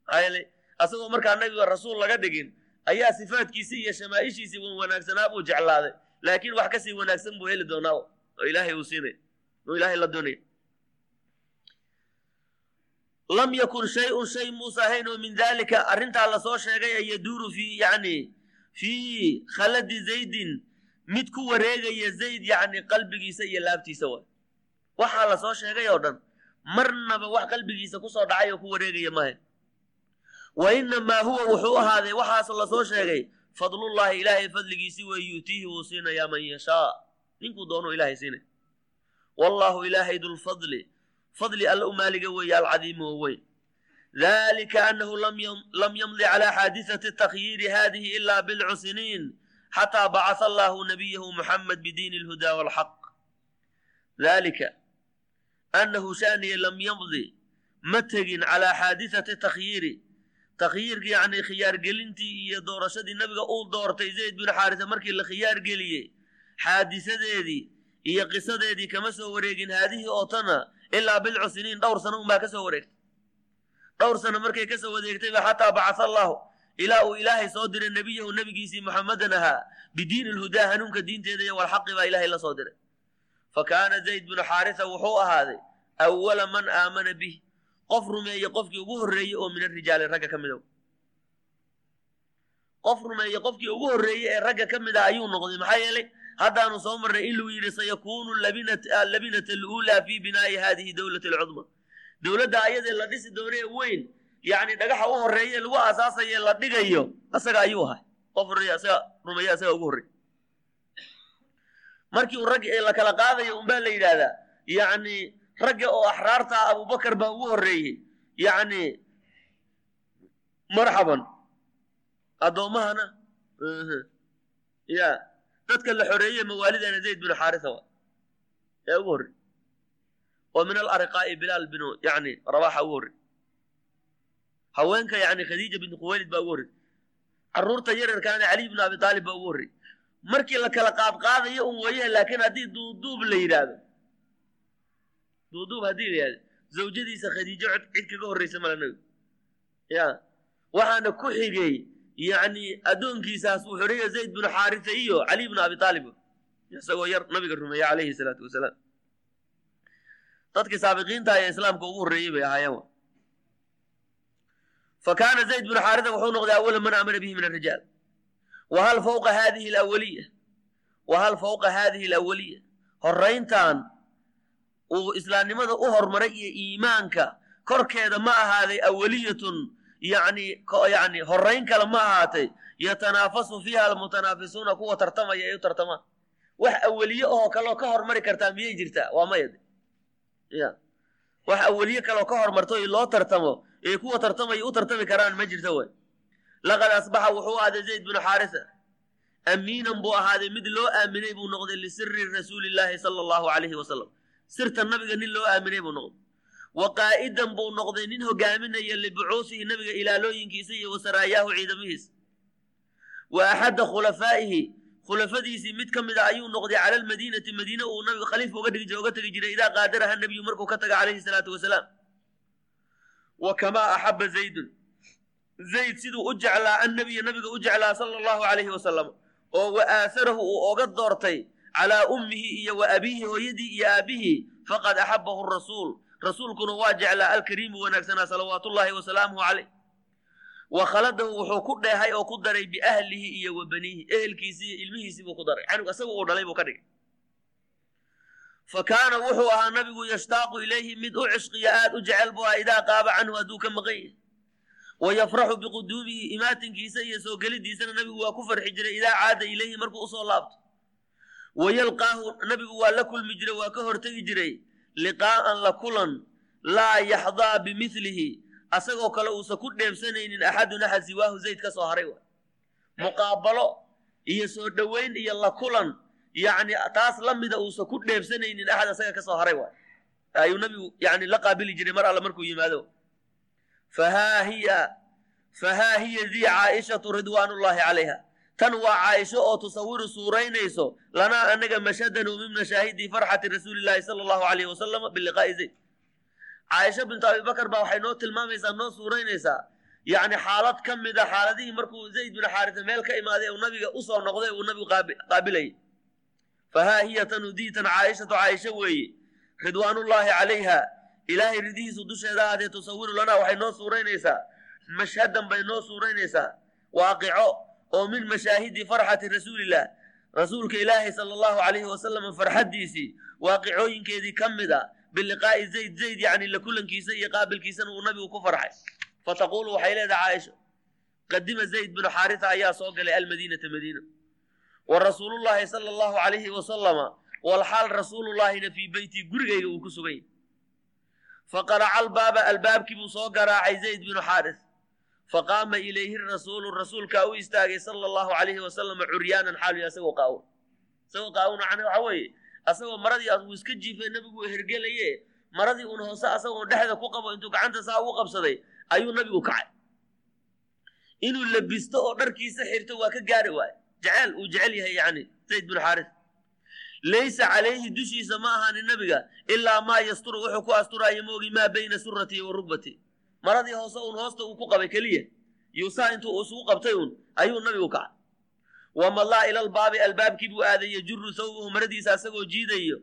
Maxaayele asagoo markaa nabiga rasuul laga dhigin ayaa sifaadkiisii iyo shamaaishiisii wan wanaagsanaa buu jeclaaday. Laakiin wax ka sii wanaagsan buu heli doonaa oo ilaahay uu siinay. Oo ilaahay la doonaya lam yakun shay-un shay muusa ahayn oo min daalika arrintaa la soo sheegay an yaduuru fii yani fii khaladi zaydin mid ku wareegaya zayd yacni qalbigiisa iyo laabtiisa waay waxaa la soo sheegay oo dhan marnaba wax qalbigiisa ku soo dhacay oo ku wareegaya mahayn wa inamaa huwa wuxuu ahaaday waxaas la soo sheegay fadlullaahi ilaahay fadligiisi wey yuutiihi wuu siinayaa man yashaa. Ninkuu doonuu ilaahay siinay. Wallaahu ilaahay dulfadli fadli alla u maaliga weeye alcadiimu oo weyn. Dalika annahu lam yamdi calaa xaadisati takhyiiri hadihi ila bilcu siniin xataa bacasa allahu nabiyahu muxamed bidiini alhudaa walxaq dalika annahu shaaniya lam yamdi ma tegin calaa xaadisati takhyiiri. Takhyiirki yacni khiyaargelintii iyo doorashadii nabiga uu doortay zayd bin xaarisa markii la khiyaar geliyey xaadisadeedii iyo qisadeedii kama soo wareegin haadihii oo tana ilaa bilcu siniin dhowr sano unbaa ka soo wareegtay. Dhowr sano markay ka soo wadeegtayba xataa bacasa allahu. Ilaa uu ilaahay soo diray nebiyahu nebigiisii muxamadan ahaa bidiini lhudaa hanuunka diinteeda iyo walxaqi baa ilaahay la soo diray. Fa kaana zayd binu xaarisa wuxuu ahaaday awala man aamana bih. Qof rumeeye qofkii ugu horreeyey oo min arijaali ragga ka mid a qof rumeeye qofkii ugu horreeyey ee ragga ka mid ah ayuu noqday maxaa yeelay haddaanu soo marnay in lagu yidhi sayakuunu labinata aluulaa fi binaa'i hadihi dowlati alcudma. Dowladda ayadee la dhisi doonee weyn yacni dhagaxa u horreeye lagu aasaasaye la dhigayo asaga ayuu ahay qof horreeye asaga rumeeye asaga ugu horreey markii uu ragg la kala qaadayo unbaa la yidhaahdaa yacni ragga oo axraarta ah abubakar baa ugu horreeyey. Yacni marxaban. Addoommahana ya dadka la xoreeye mawaalidana zayd binu xaarisa wa. Yaa ugu horrey oo min alariqaa'i bilaal binu yani rabaxa ugu horrey haweenka yani khadiija bintu khuwaylid baa ugu horrey carruurta yararkaana caliy bnu abi taalib baa ugu horrey markii la kala qaadqaadayo un weeye laakiin haddii duuduub la yidhaahdo. Duuduub haddii la yidhahdo zawjadiisa khadiijo cid kaga horreysa mala nabigu ya. Waxaana ku xigay yani addoonkiisaas uu xoreeya zayd binu xaarisa iyo caliy bnu abi taalib. Isagoo yar nabiga rumeeye calayhi salaatu wasalaam. Dadkii saabiqiinta ee islaamka ugu horreeyey bay ahaayeen. Fa kaana zayd binu xaarisa wuxuu noqday awala man aamana bihi min arijaal wahal fawqa hadihi alawaliya wahal fawqa hadihi alawaliya horrayntan uu islaamnimada u hormaray iyo iimaanka korkeeda ma ahaaday awaliyatun yani yani horrayn kale ma ahaatay. Yatanaafasu fiiha almutanaafisuuna kuwa tartamaya ay u tartamaan wax aweliye oo kaloo ka hormari kartaa miyay jirtaa? Waa maya ya. Wax aweliye kaloo ka hormarto loo tartamo ee kuwa tartamaya u tartami karaan ma jirta way. Laqad asbaxa wuxuu ahday zayd binu xaarisa. Amiinan buu ahaaday mid loo aaminay buu noqday lisiri rasuulillaahi sala allahu calayhi wasalam sirta nabiga nin loo aaminay buu noqday wa qaa'idan buu noqday nin hogaaminaya libucuusihi nabiga ilaalooyinkiisa iyo wasaraayaahu ciidamihiisa wa axadda khulafaa'ihi khulafadiisii mid ka mid a ayuu noqday cala almadiinati madiine uu nabigu khaliifka uga dhigi uga tegi jiray idaa qaadaraha nebiyu markuu ka taga calayhi salaatu wasalaam. Wa kamaa axabba zaydun zayd siduu u jeclaa annabiya nabiga u jeclaa sala allahu calayhi wasalam oo wa aasarahu uu oga doortay calaa ummihi iyo wa abiihi hooyadii iyo aabbihi faqad axabbahu rasuul rasuulkuna waa jeclaa alkariimu wanaagsanaa salawaatullaahi wasalaamuhu caleyh wa khaladahu wuxuu ku dheehay oo ku daray biahlihi iyo wa baniihi ehelkiisii iyo ilmihiisii buu ku daray. Canug isagu uu dhalay buu ka dhigay. Fa kaana wuxuu ahaa nabigu yashtaaqu ilayhi mid u cishqiya aad u jecel buu ah idaa qaaba canhu hadduu ka maqan wa yafraxu biquduumihi imaatinkiisa iyo soo gelidiisana nabigu waa ku farxi jiray idaa caada ilayhi markuu u soo laabto. Wa yalqaahu nabigu waa la kulmi jiray waa ka hortegi jiray liqaa'an la kulan laa yaxdaa bimilihi asagoo kale uusan ku dheebsanaynin axadun axad siwaahu zayd ka soo haray waay. Muqaabalo iyo soo dhoweyn iyo la kulan yacni taas la mida uusan ku dheebsanaynin axad asaga ka soo haray waay. Ayuu nabigu yani la qaabili jiray mar alle markuu yimaado. Fahaa hiya fahaa hiya dii caaishatu ridwaanullaahi calayha tan waa caaisho oo tusawiru suuraynayso lanaa anaga mashhadan u min mashaahidi farxati rasuulillaahi sala allahu calayhi wasalama biliqaa'i zayd. Caaisha bintu abibakar baa waxay noo tilmaamaysaa noo suuraynaysaa yacni xaalad ka mid a xaaladihii markuu zayd bin xaarisa meel ka imaaday uu nabiga u soo noqday uu nabigu qaabilayay fahaa hiya tanu diitan caaishatu caaisho weeye ridwaanullaahi calayha ilaahay ridihiisu dusheeda ahaatee tusawiru lanaa waxay noo suuraynaysaa mashhadan bay noo suuraynaysaa waaqico oo min mashaahidi farxati rasuulillah. Rasuulka ilaahay sala allahu calayhi wasalam farxaddiisii waaqicooyinkeedii ka mid a biliqaa'i zayd zayd yacni la kulankiisa iyo qaabilkiisana uu nabigu ku farxay. Fataquulu waxay leedahay caaisha qadima zayd binu xaarisa ayaa soo galay almadiinata madiina. Wa rasuulullaahi sala allahu calayhi wasalama walxaal rasuulullaahina fii beyti gurigayga uu ku sugan yahy faqaraca albaaba albaabkii buu soo garaacay zayd binu xaaris faqaama ilayhi rasuulu rasuulkaa u istaagay sala allahu calayhi wasalama curyaanan xaaluya isagoo qaawan. Isagoo qaawan macnaa waxa weeye asagoo maradii uu iska jiifay nabigu hergelaye maradii uun hoose asagoo dhexda ku qabo intuu gacanta saa ugu qabsaday ayuu nabigu kacay. Inuu labisto oo dharkiisa xirto waa ka gaari waaye. Jeceel uu jecel yahay yacni zayd binu xaaris. Laysa calayhi dushiisa ma ahaanin nabiga ilaa maa yasturu wuxuu ku asturaayo moogi maa bayna suratihi wa rugbatii maradii hoose uun hoosta uu ku qabay keliya. Yuusaa intuu isugu qabtay uun ayuu nabigu kacay wamadlaa ila albaabi albaabkii buu aaday yajuru sawbahu maradiisa asagoo jiidayo.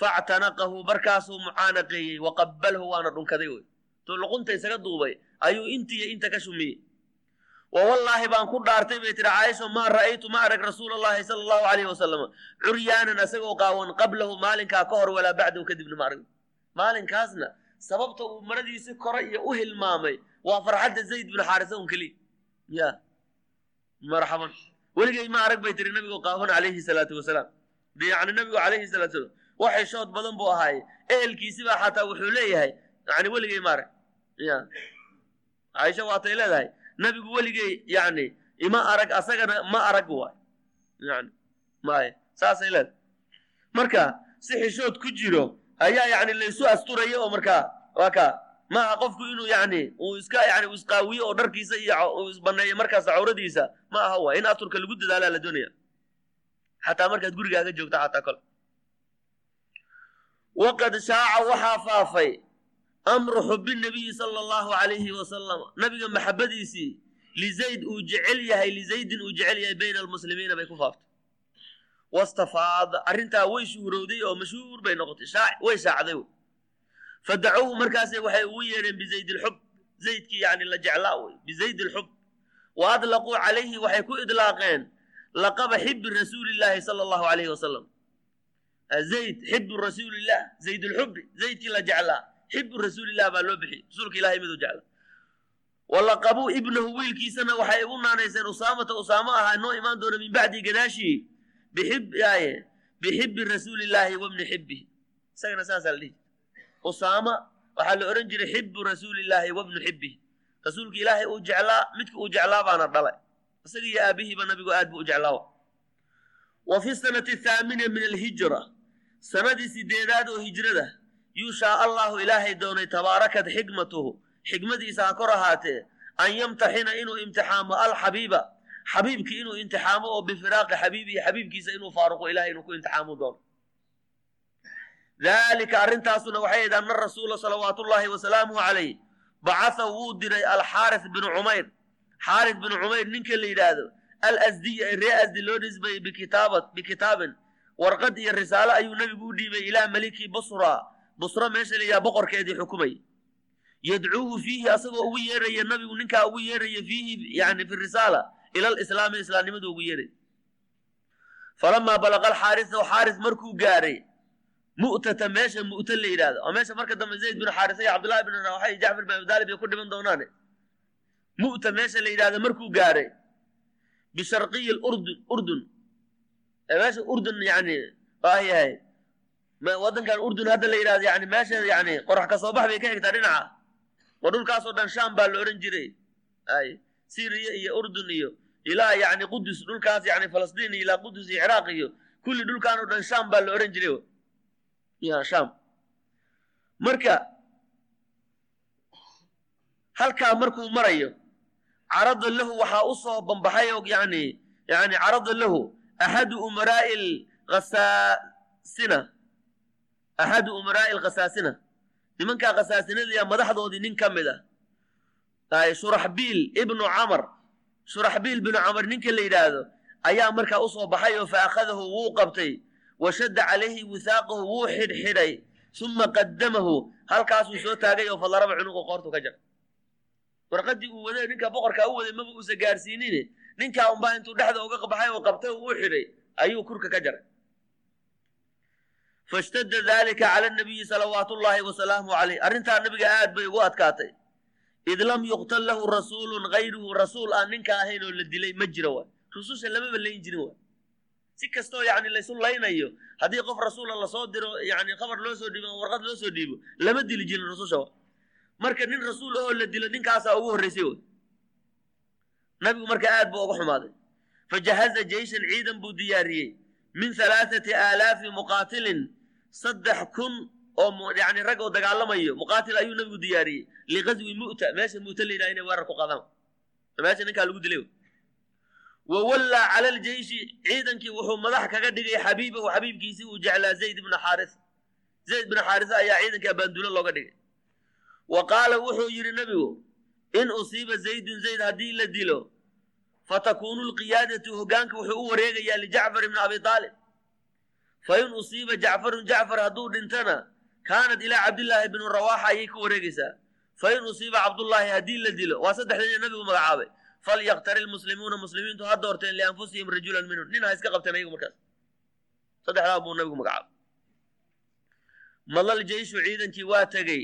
Factanaqahu markaasuu mucaanaqeeyey wa qabbalahu waana dhunkaday wey. Tuu luqunta isaga duubay ayuu intiiyo inta ka shumiyey. Wa wallaahi baan ku dhaartay bay tiri caaisha maa ra'aytu ma arag rasuula allahi sala allahu calayhi wasalam curyaanan asagoo qaawan qablahu maalinkaa ka hor walaa bacdahu kadibna ma arag. Maalinkaasna sababta uu maradiisi kore iyo u hilmaamay waa farxadda zayd bin xaarisa un keliya ya. Marxaban weligay ma arag bay tiri nabigu qaawan calayhi salaatu wasalaam. Yani nabigu calayhi salaatu wasalaam. Waxay shood badan buu ahaaye ehelkiisibaa xataa wuxuu leeyahay. Yani weligay ma arag. Ya. Caaisha waatay leedahay. Nabigu weligay yani ima arag asagana ma arag waay. Yani maya saasay leedahay. Marka si xishood ku jiro ayaa yani laysu asturaya oo markaa waa ka maaha qofku inuu yani uu iska yani uu isqaawiyo oo dharkiisa iyo isbaneeyo markaas cawradiisa ma aha waay in asturka lagu dadaalaa la doonaya. Xataa markaad gurigaaga joogta xataa kole waqad shaaca waxaa faafay amru xubi nabiyi sala allahu calayhi wasalam nabiga maxabadiisii lizayd uu jecel yahay lizaydin uu jecel yahay bayna almuslimiina bay ku faaftay wastafaada arrintaa way shuhurowday oo mashhuur bay noqotay way shaacday fadacuuhu markaase waxay ugu yeedheen bizayd ilxub zaydkii yani la jeclaa wey bizayd ilxub wa adlaquu calayhi waxay ku idlaaqeen laqaba xibi rasuulillaahi sala allahu calayhi wasalam zayd xibu rasuulillah zayd ilxubi zaydkii la jeclaa xibu rasuulillah baa loo bixiyey rasuulka ilahay miduu jecla walaqabuu ibnahu wiilkiisana waxay ugu naanayseen usaamata usaamo ahaa noo imaan doona min bacdi gadaashii bixibbi rasuulillaahi wabni xibbihi isagana saasaa la dhihi usaama waxaa la odhan jiray xibu rasuulillaahi wabnu xibbihi rasuulka ilaahay uu jeclaa midka uu jeclaa baana dhalay isaga iyo aabihiiba nabigu aad buu u jeclaawa wa fi sanati athaamina min alhijra sanadii sideedaad oo hijrada yuushaa allahu ilaahay doonay tabaarakat xikmatuhu xikmadiisa ha kor ahaatee an yamtaxina inuu imtixaamo alxabiiba xabiibkii inuu imtixaamo oo bifiraaqi xabiibihi xabiibkiisa inuu faaruqo ilahay inuu ku imtixaamu doono daalika arrintaasuna waxay ahayd anna rasuula salawaatullaahi wasalaamuhu calayh bacatha wuu diray alxaaris binu cumayr xaaris binu cumayr ninka la yidhaahdo alasdiy ee ree asdi loo nisbayey bikitaabin warqad iyo risaalo ayuu nebigu u dhiibay ilaa maliki busra busra meesha la yidhaha boqorkeedii xukumay yadcuuhu fiihi asagoo ugu yeeraya nabigu ninkaa ugu yeeraya fiihi yani fi risaala ila lislaami islaamnimadu ugu yeeray falamaa balaqa alxaarisa xaaris markuu gaaray mu'tata meesha mu'ta la yidhahdo oo meesha marka dambe zayd bin xaarisa iyo cabdullahi bin rawaxa iyo jacfar bin abidaalib ay ku dhiman doonaane. Mu'ta meesha la yidhahdo markuu gaaray bisharqiyi urdun. Urdun meesha urdun yani waa yahay. Waddankan urdun hadda la yidhahdo yani meesha yani qorax ka soo bax bay ka egtaa dhinaca. Oo dhulkaasoo dhan sham baa la odhan jiray. Ay syriya iyo urdun iyo ilaa yani qudus dhulkaas yani falastiin iyo ilaa qudus iyo ciraaq iyo kulli dhulkaan oo dhan sham baa la odhan jiray. Ya sham marka halkaa markuu marayo carada lahu waxaa u soo bambaxay oo yani yani carada lahu axadu umaraa'i lkhasaasina axadu umaraa'i alkhasaasina nimankaa khasaasinadaya madaxdoodii nin ka mid ah shuraxbiil ibnu camar. Shuraxbiil binu camar ninka la yidhaahdo ayaa markaa u soo baxay oo fa akhadahu wuu qabtay. Wa shadda calayhi wisaaqahu wuu xidhxidhay. Suma qaddamahu halkaasuu soo taagay oo fadaraba cunuqu qoortu ka jara warqadii uu waday ninka boqorkaa u waday maba uusa gaarsiinine. Ninkaa unbaa intuu dhexda uga baxay oo qabtay oo u xidhay ayuu kurka ka jaray. Fashtadda daalika cala nabiyi salawaatu ullaahi wasalaamu calayh arrintaa nabiga aad bay ugu adkaatay id lam yuqtal lahu rasuulun hayruhu rasuul aan ninka ahayn oo la dilay ma jiro waay rususha lamaba layn jirin waay si kastoo yani laysu laynayo haddii qof rasuula la soo diro yani khabar loo soo dhiibo warqad loo soo dhiibo lama dili jirin rususha waay marka nin rasuul ahoo la dilo ninkaasaa ugu horraysay way nabigu marka aad buu uga xumaaday fajahaza jeyshan ciidan buu diyaariyey min halaathati aalaafi muqaatilin saddex kun oo yani rag oo dagaalamayo muqaatil ayuu nabigu diyaariyey. Liqaswi mu'ta meesha mu'ta la yidhaha inay weerar ku qaadaan meesha ninkaa lagu dilay wa wallaa cala aljeyshi ciidankii wuxuu madax kaga dhigay xabiibahu xabiibkiisii uu jeclaa zayd ibna xaaris. Zayd ibna xaarisa ayaa ciidankii abaandulo looga dhigay. Wa qaala wuxuu yidhi nebigu in usiiba zaydun zayd haddii la dilo fatakuunu lqiyaadatu hoggaanka wuxuu u wareegayaa lijacfar ibni abi aalib fa in usiiba jacfarun jacfar hadduu dhintana kaanat ilaa cabdillaahi bnu rawaaxa ayay ku wareegaysaa. Fa in usiiba cabdullaahi haddii la dilo waa saddexdii nabigu magacaabay. Falyaqtari lmuslimuuna muslimiintu ha doorteen lianfusihim rajulan minhum nin ha iska qabteen ayagu markaas. Saddexdaa buu nabigu magacaabay. Madal jeyshu ciidankii waa tegey.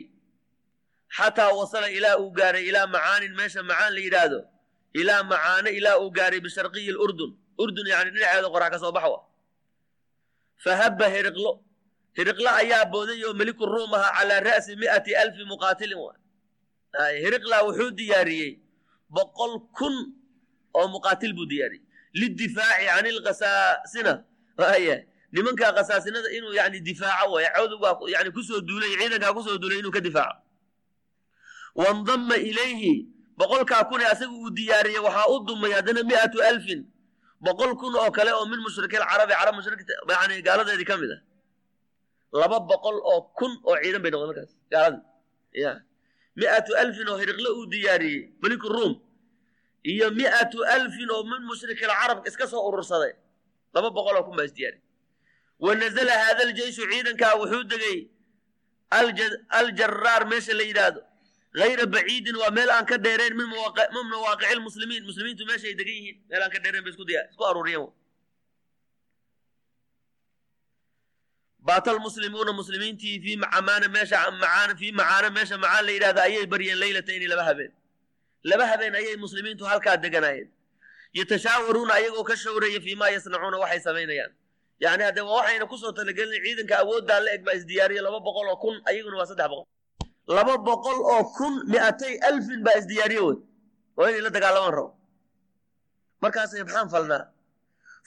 Xataa wasala ilaa uu gaaray ilaa macaanin meesha macaan la yidhaahdo. Ilaa macaane ilaa uu gaaray bisharqiyi lurdun urdun yani dhinaceeda qorax ka soo bax wa fahabba hiriqlo hiriqlo ayaa booday oo meliku ruum ahaa calaa ra'si mi'ati alfi muqaatilin hiriqla wuxuu diyaariyey boqol kun oo muqaatil buu diyaariyey. Lidifaaci can ilkhasaasina nimankaa khasaasinada inuu yani difaaco way cawdugaa yani ku soo duulay ciidankaa ku soo duulay inuu ka difaaco. Wandama ilayhi boqolkaa kun ee asaga uu diyaariyey waxaa u dumay haddana mi'atu alfin boqol kun oo kale oo min mushrikilcarabi carab mushrik yani gaaladeedii ka mid ah laba boqol oo kun oo ciidan bay noqday markaas. Gaaladii ya. Mi'atu alfin oo hiriqle uu diyaariyey meliku ruum. Iyo mi'atu alfin oo min mushrikilcarab iska soo urursaday laba boqol oo kun baa isdiyaariyey wa nazala haada aljeyshu ciidankaa wuxuu degay aljaraar meesha la yidhaahdo. Hayra baciidin waa meel aan ka dheereen min mawaaqici lmuslimiin muslimiintu meesha degan yihiin meel aan ka dheereen bay isku aruuriyeen baata lmuslimuuna muslimiintii fii macaana meesha macaana fii macaana meesha macaan la yidhahda ayay baryeen leylatayni laba habeen. Laba habeen ayay muslimiintu halkaa deganaayeen. Yatashaawaruuna ayagoo ka shawraya fii maa yasnacuuna waxay samaynayaan yani hadde waa waxayna ku soo talagelin ciidanka awooddaa la eg baa isdiyaariya laba boqol oo kun ayaguna waa saddex boqol. Laba boqol oo kun mi'atay alfin baa isdiyaariye wey. Oo inay la dagaalamaan rabo. Markaasay maxaan falnaa?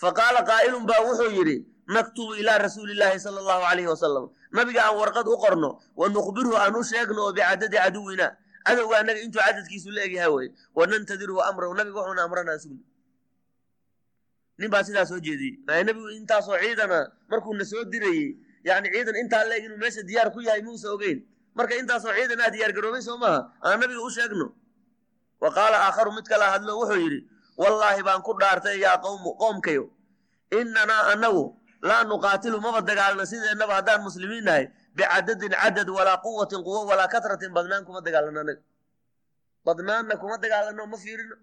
Fa qaala qaa'ilun baa wuxuu yidhi naktubu ilaa rasuuli illaahi sala allahu calayhi wasalam nabiga aan warqad u qorno wa nukhbirhu aan u sheegno bicadadi caduwina cadowga annaga intuu cadadkiisu la egyahay weye wa nantadirhu amrahu nabiga wuxuuna amranaa sugna. Nin baa sidaa soo jeediyey. Maay nabigu intaasoo ciidana markuuna soo dirayey yani ciidan intaa leeg inuu meesha diyaar ku yahay muusa ogeyn. Marka intaasoo ciidan aa diyaar garoobay soo maaha aan nabiga u sheegno. Wa qaala aakharu mid kala hadlo wuxuu yidhi wallaahi baan ku dhaartay yaa qowmu qoomkayo inanaa annagu laa nuqaatilu maba dagaalno sideennaba haddaan muslimiin nahay bicadadin cadad walaa quwatin quwo walaa katratin badnaan kuma dagaalano anaga badnaanna kuma dagaalano ma fiirino.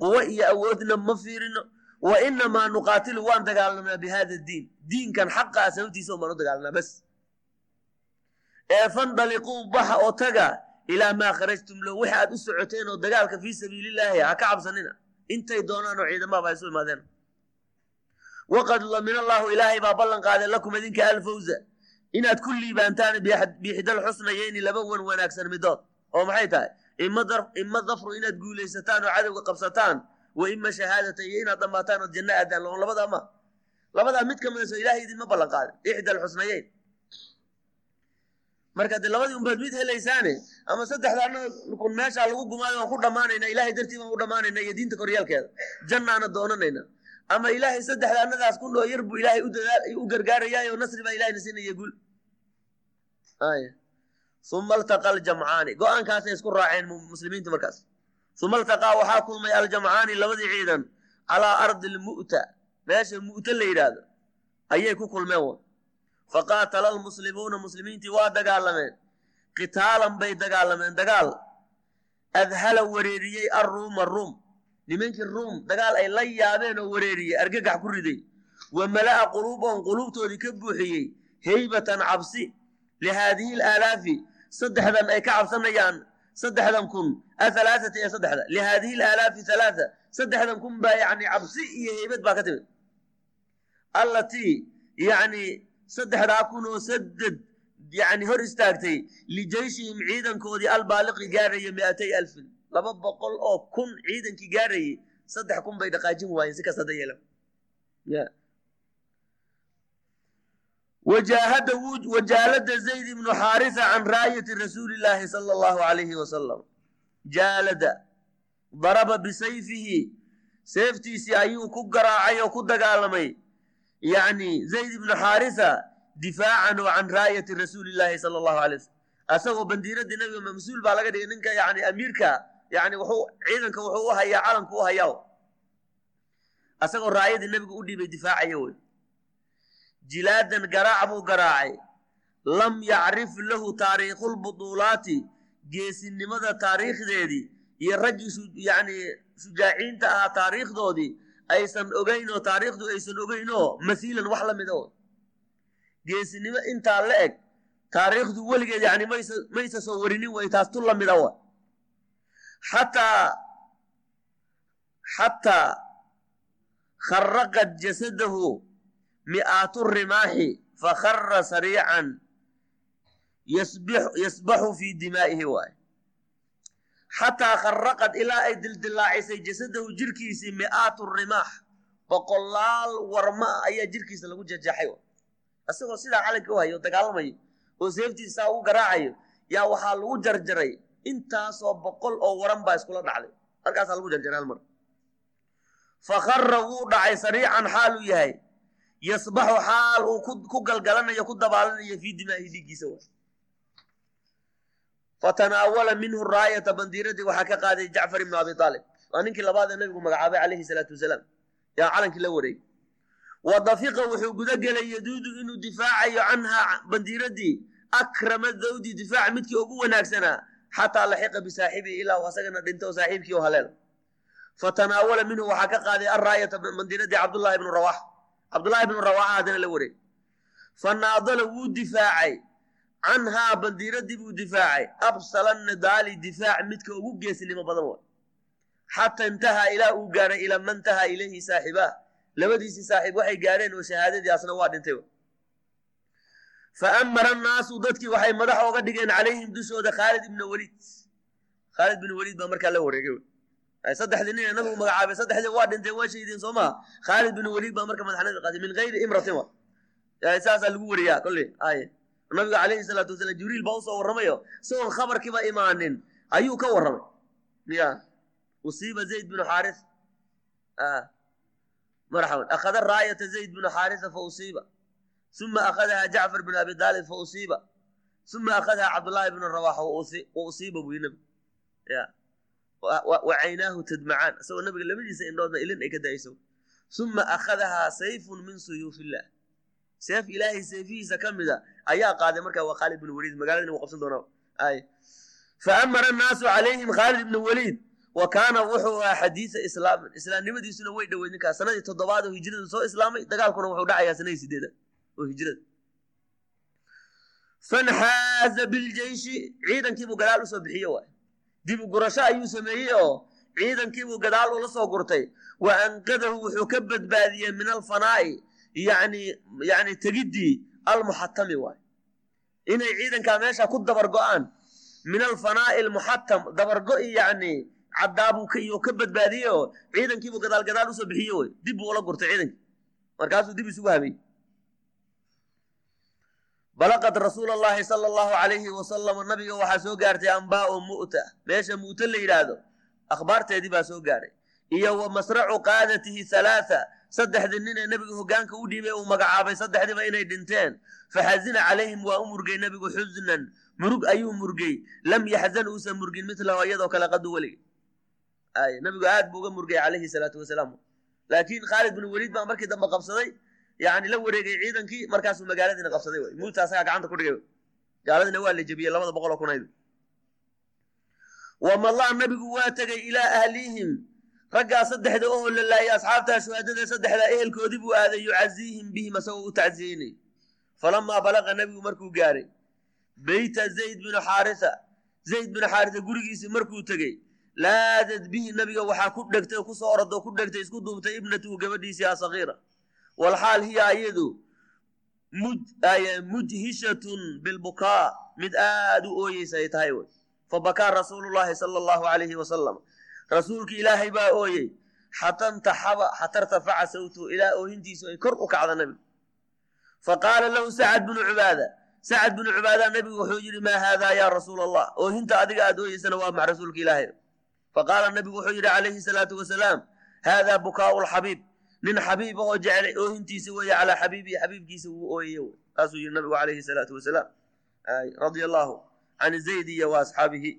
Quwo iyo awoodna ma fiirino. Wa inamaa nuqaatilu waan dagaalanaa bi hada diin. Diinkan xaqaa sababtiisa un baan u dagaalanaa bas. Ee fandaliquu baxa oo taga ilaa maa kharajtum lo wixi aad u socoteen oo dagaalka fii sabiilillaahi ha ka cabsanina. Intay doonaan oo ciidamaba isu imaadeen waqad lamina allaahu ilaahay baa ballan qaaday lakum idinka alfawza inaad ku liibaantaan biixdal xusnayeyni laba wan wanaagsan midood oo maxay tahay ima dafru inaad guulaysataan oo cadowga qabsataan wa ima shahaadata iyo inaad dhammaataan ood janno aadaan loon labadaa ma labadaa mid ka midayso ilahay idinma ballan qaadin ixda alxusnayeyn marka dee labadii unbaad mid helaysaane ama saddexdaana kun meeshaa lagu gumaayo waan ku dhammaanayna ilahay dartii baan u dhammaanayna iyo diinta koryaalkeeda jannaana doonanayna ama ilaahay saddexdaanadaas kun oo yar buu ilaahay u gargaarayaayo nasri baa ilahayna siinaya guul uma altaqa aljamcaani. Go'aankaasay isku raaceen muslimiintu markaas. Uma altaqaa waxaa kulmay aljamcaani labadii ciidan. Calaa ardi lmu'ta meesha mu'ta la yidhaahdo. Ayay ku kulmeen w faqaatala almuslimuuna muslimiintii waa dagaalameen. Qitaalan bay dagaalameen. Dagaal. Adhala wareeriyey arruuma ruum nimankii ruum dagaal ay la yaabeen oo wareeriyey argagax ku riday. Wa mala'a quluubahum quluubtoodii ka buuxiyey heybatan cabsi lihaadihi alaalaafi. Saddexdan ay ka cabsanayaan saddexdan kun ahalaaata ee saddexda. Lihaadihi alaalaafi halaatha saddexdan kun baa yani cabsi iyo heybad baa ka timid. Allatii yani saddexdaa kun oo saded yani hor istaagtay lijeyshihim ciidankoodii albaaliqi gaaraya mi'atay alfin laba boqol oo kun ciidankii gaarayay saddex kun bay dhaqaajin waayeen si kasta dayela wajaalada zayd ibnu xaarisa can raayati rasuuli illaahi sala allahu alayhi wasalam jaalada daraba bisayfihi seeftiisii ayuu ku garaacay oo ku dagaalamay. Yani zayd ibnu xaarisa difaacan oo can raayati rasuuli illaahi sala allahu alay wasalam asagoo bandiiradii nabiga mas'uul baa laga dhigay ninka yani amiirka yani wuxuu ciidanka wuxuu u hayaa calanku u hayaa. Asagoo raayadii nabiga u dhiibay difaacaya wey. Jilaadan garaac buu garaacay. Lam yacrif lahu taariikhulbuduulaati geesinimada taariikhdeedii iyo raggii yani shujaaciinta ahaa taariikhdoodii aysan ogeyn oo taariikhdu aysan ogeyn oo masiilan wax la mida geesinimo intaa la eg taariikhdu weligeed yani maysa maysa soo warinin way taas tu la mida wa xataa xataa kharaqat jasadahu mi'aatu rimaaxi fakhara sariican yasbaxu fii dimaa'ihi waay. Xataa kharaqad ilaa ay dildillaacisay jasadahu jirkiisii mi'aatu rimaax boqolaal warma ayaa jirkiisa lagu jajaxay isagoo sidaa calanka u hayo dagaalamayo oo seeftiisaa ugu garaacayo yaa waxaa lagu jarjaray intaasoo boqol oo waran baa iskula dhacday. Halkaasaa lagu jarjaray hal mar. Fakhara wuu dhacay sariican xaaluu yahay. Yasbaxu xaal uu ku galgalanayo ku dabaalanayo fii dimaa'ihi dhiiggiisa wa fatanaawala minhu raayata bandiiradii waxaa ka qaaday jacfar ibnu abi aalib waa ninkii labaad ee nabigu magacaabay calayhi salaatu wasalaam. Yaa calankii la wareegay. Wa dafiqa wuxuu guda gelay yaduudu inuu difaacayo canhaa bandiiradii. Akrama dawdi difaaca midkii ugu wanaagsanaa xataa laxiqa bisaaxibihi ilaa asagana dhinto saaxiibkii oo haleel. Fatanaawala minhu waxaa ka qaaday araayata bandiiradii cabdullahi ibnu rawax cabdullahi ibnu rawaxa haddana la wareegay. Fa naadala wuu difaacay. Canhaa bandiiradii buu difaacay. Absala nidaali difaac midka ugu geesinimo badan wa xataa intahaa ilaa uu gaaray ilaa man tahaa ilayhi saaxibaah. Labadiisii saaxiib waxay gaareen oo shahaadadii asna waa dhintay fa amara annaasu dadkii waxay madax ooga dhigeen calayhim dushooda khaalid ibna weliid khaalid ibn weliid baa markaa la wareegay saddexdii nin ee magacaabay saddexdii waa dhinteen waa shahiideen soo maha khaalid bin waliid baa marka madaxnimada qaatay min gayri imratin wa saasaa lagu wariyaa kolley aye nabiga calayhi salaatu wasalaam jibriil baa u soo warramayo isagoon khabarkiiba imaanin ayuu ka warramay ya usiiba zayd binu xaaris marxaban akhada raayata zayd binu xaarisa fa usiiba uma akhadaha jacfar bin abi daalib fa usiiba uma akhadaha cabdullaahi bnu rawaxa wa usiiba buu ya wa caynaahu tadmacaan isagoo nabiga labadiisa indhoodna ilin ay ka da'ayso uma akhadahaa sayfun min suyuufillah seef ilaahay seefihiisa ka mida ayaa qaaday markaa waa khaalid bin waliid magaaladina wuu qabsan doonaa ay fa amara annaasu calayhim khaalid ibn waliid wa kaana wuxuu ahaa xadiisa islaamin islaamnimadiisuna way dhoweyd ninkaas sanadii toddobaad oo hijrada soo islaamay dagaalkuna wuxuu oo hijrada fanxaaza biljeyshi ciidankiibuu gadaal u soo bixiye waay. Dib gurasho ayuu sameeyey oo ciidankiibuu gadaal ula soo gurtay. Wa anqadahu wuxuu ka badbaadiyey min alfanaa'i yani yani tegiddii almuxatami waay. Inay ciidankaa meesha ku dabargo'aan min alfanaa'i almuxatam dabargo'i yani caddaabuu ka badbaadiyey oo ciidankiibuu gadaal gadaal u soo bixiye wey dib buu ula gurtay ciidankii markaasuu dib isugu habay balaqad rasuul allahi sala allahu calayhi wasalama nabiga waxaa soo gaartay ambaa'u mu'ta. Meesha mu'ta la yidhaahdo akhbaarteedii baa soo gaadhay iyo wa masracu qaadatihi halaatha saddexdii nin ee nebiga hoggaanka u dhiibay uu magacaabay saddexdiiba inay dhinteen. Faxazina calayhim waa u murgay nebigu xusnan. Murug ayuu murgay. Lam yaxzan uusan murgin milahu iyadoo kale qadu weligay ay nabigu aad buu uga murgay calayhi salaatu wasalaam. Laakiin khaalid bin waliid baa markii dambe qabsaday yani la wareegay ciidankii markaasuu magaaladiina qabsaday muuta gacanta ku dhigay gaaladina waa la jebiyey labada boqol kunayd wamalaa nabigu waa tegay ilaa ahlihim raggaa saddexda oo la asxaabtaa shuhaadada saddexdaa ehelkoodii buu aaday yucaziihim bihim asagoo u tacsiyeynay falamaa balaqa nabigu markuu gaaray beyta zayd binu xaarisa zayd binu xaarisa gurigiisii markuu tegey laadad bihi nabiga waxaa ku dhegtay ku soo orodoo ku dhegtay isku duubtay ibnatuhu gabadhiisii asagiira walxaal hiya iyadu mudhishatun bilbukaa mid aad u ooyeysa ay tahay wy fabakaa rasuulu llahi sala allahu alayhi wasalam rasuulki ilaahay baa ooyey xatantaxaba xatartafaca sawtuhu ilaa oohintiisu ay kor u kacda nabigu faqaala lahu sacad binu cubaada sacad binu cubaada nabigu wuxuu yidhi maa haadaa yaa rasuula allah oohinta adiga aad ooyeysana waa max rasuulka ilaahay. Faqaala nabigu wuxuu yidhi calayhi salaatu wasalaam haadaa bukaau lxabiib nin xabiib ahoo jeclay oohintiisa weeye calaa xabiibii xabiibkiisa wuu ooyeye wy saasuu yidhi nabigu calayhi salaatu wasalaam radia allahu can zaydi iyo wa asxaabihi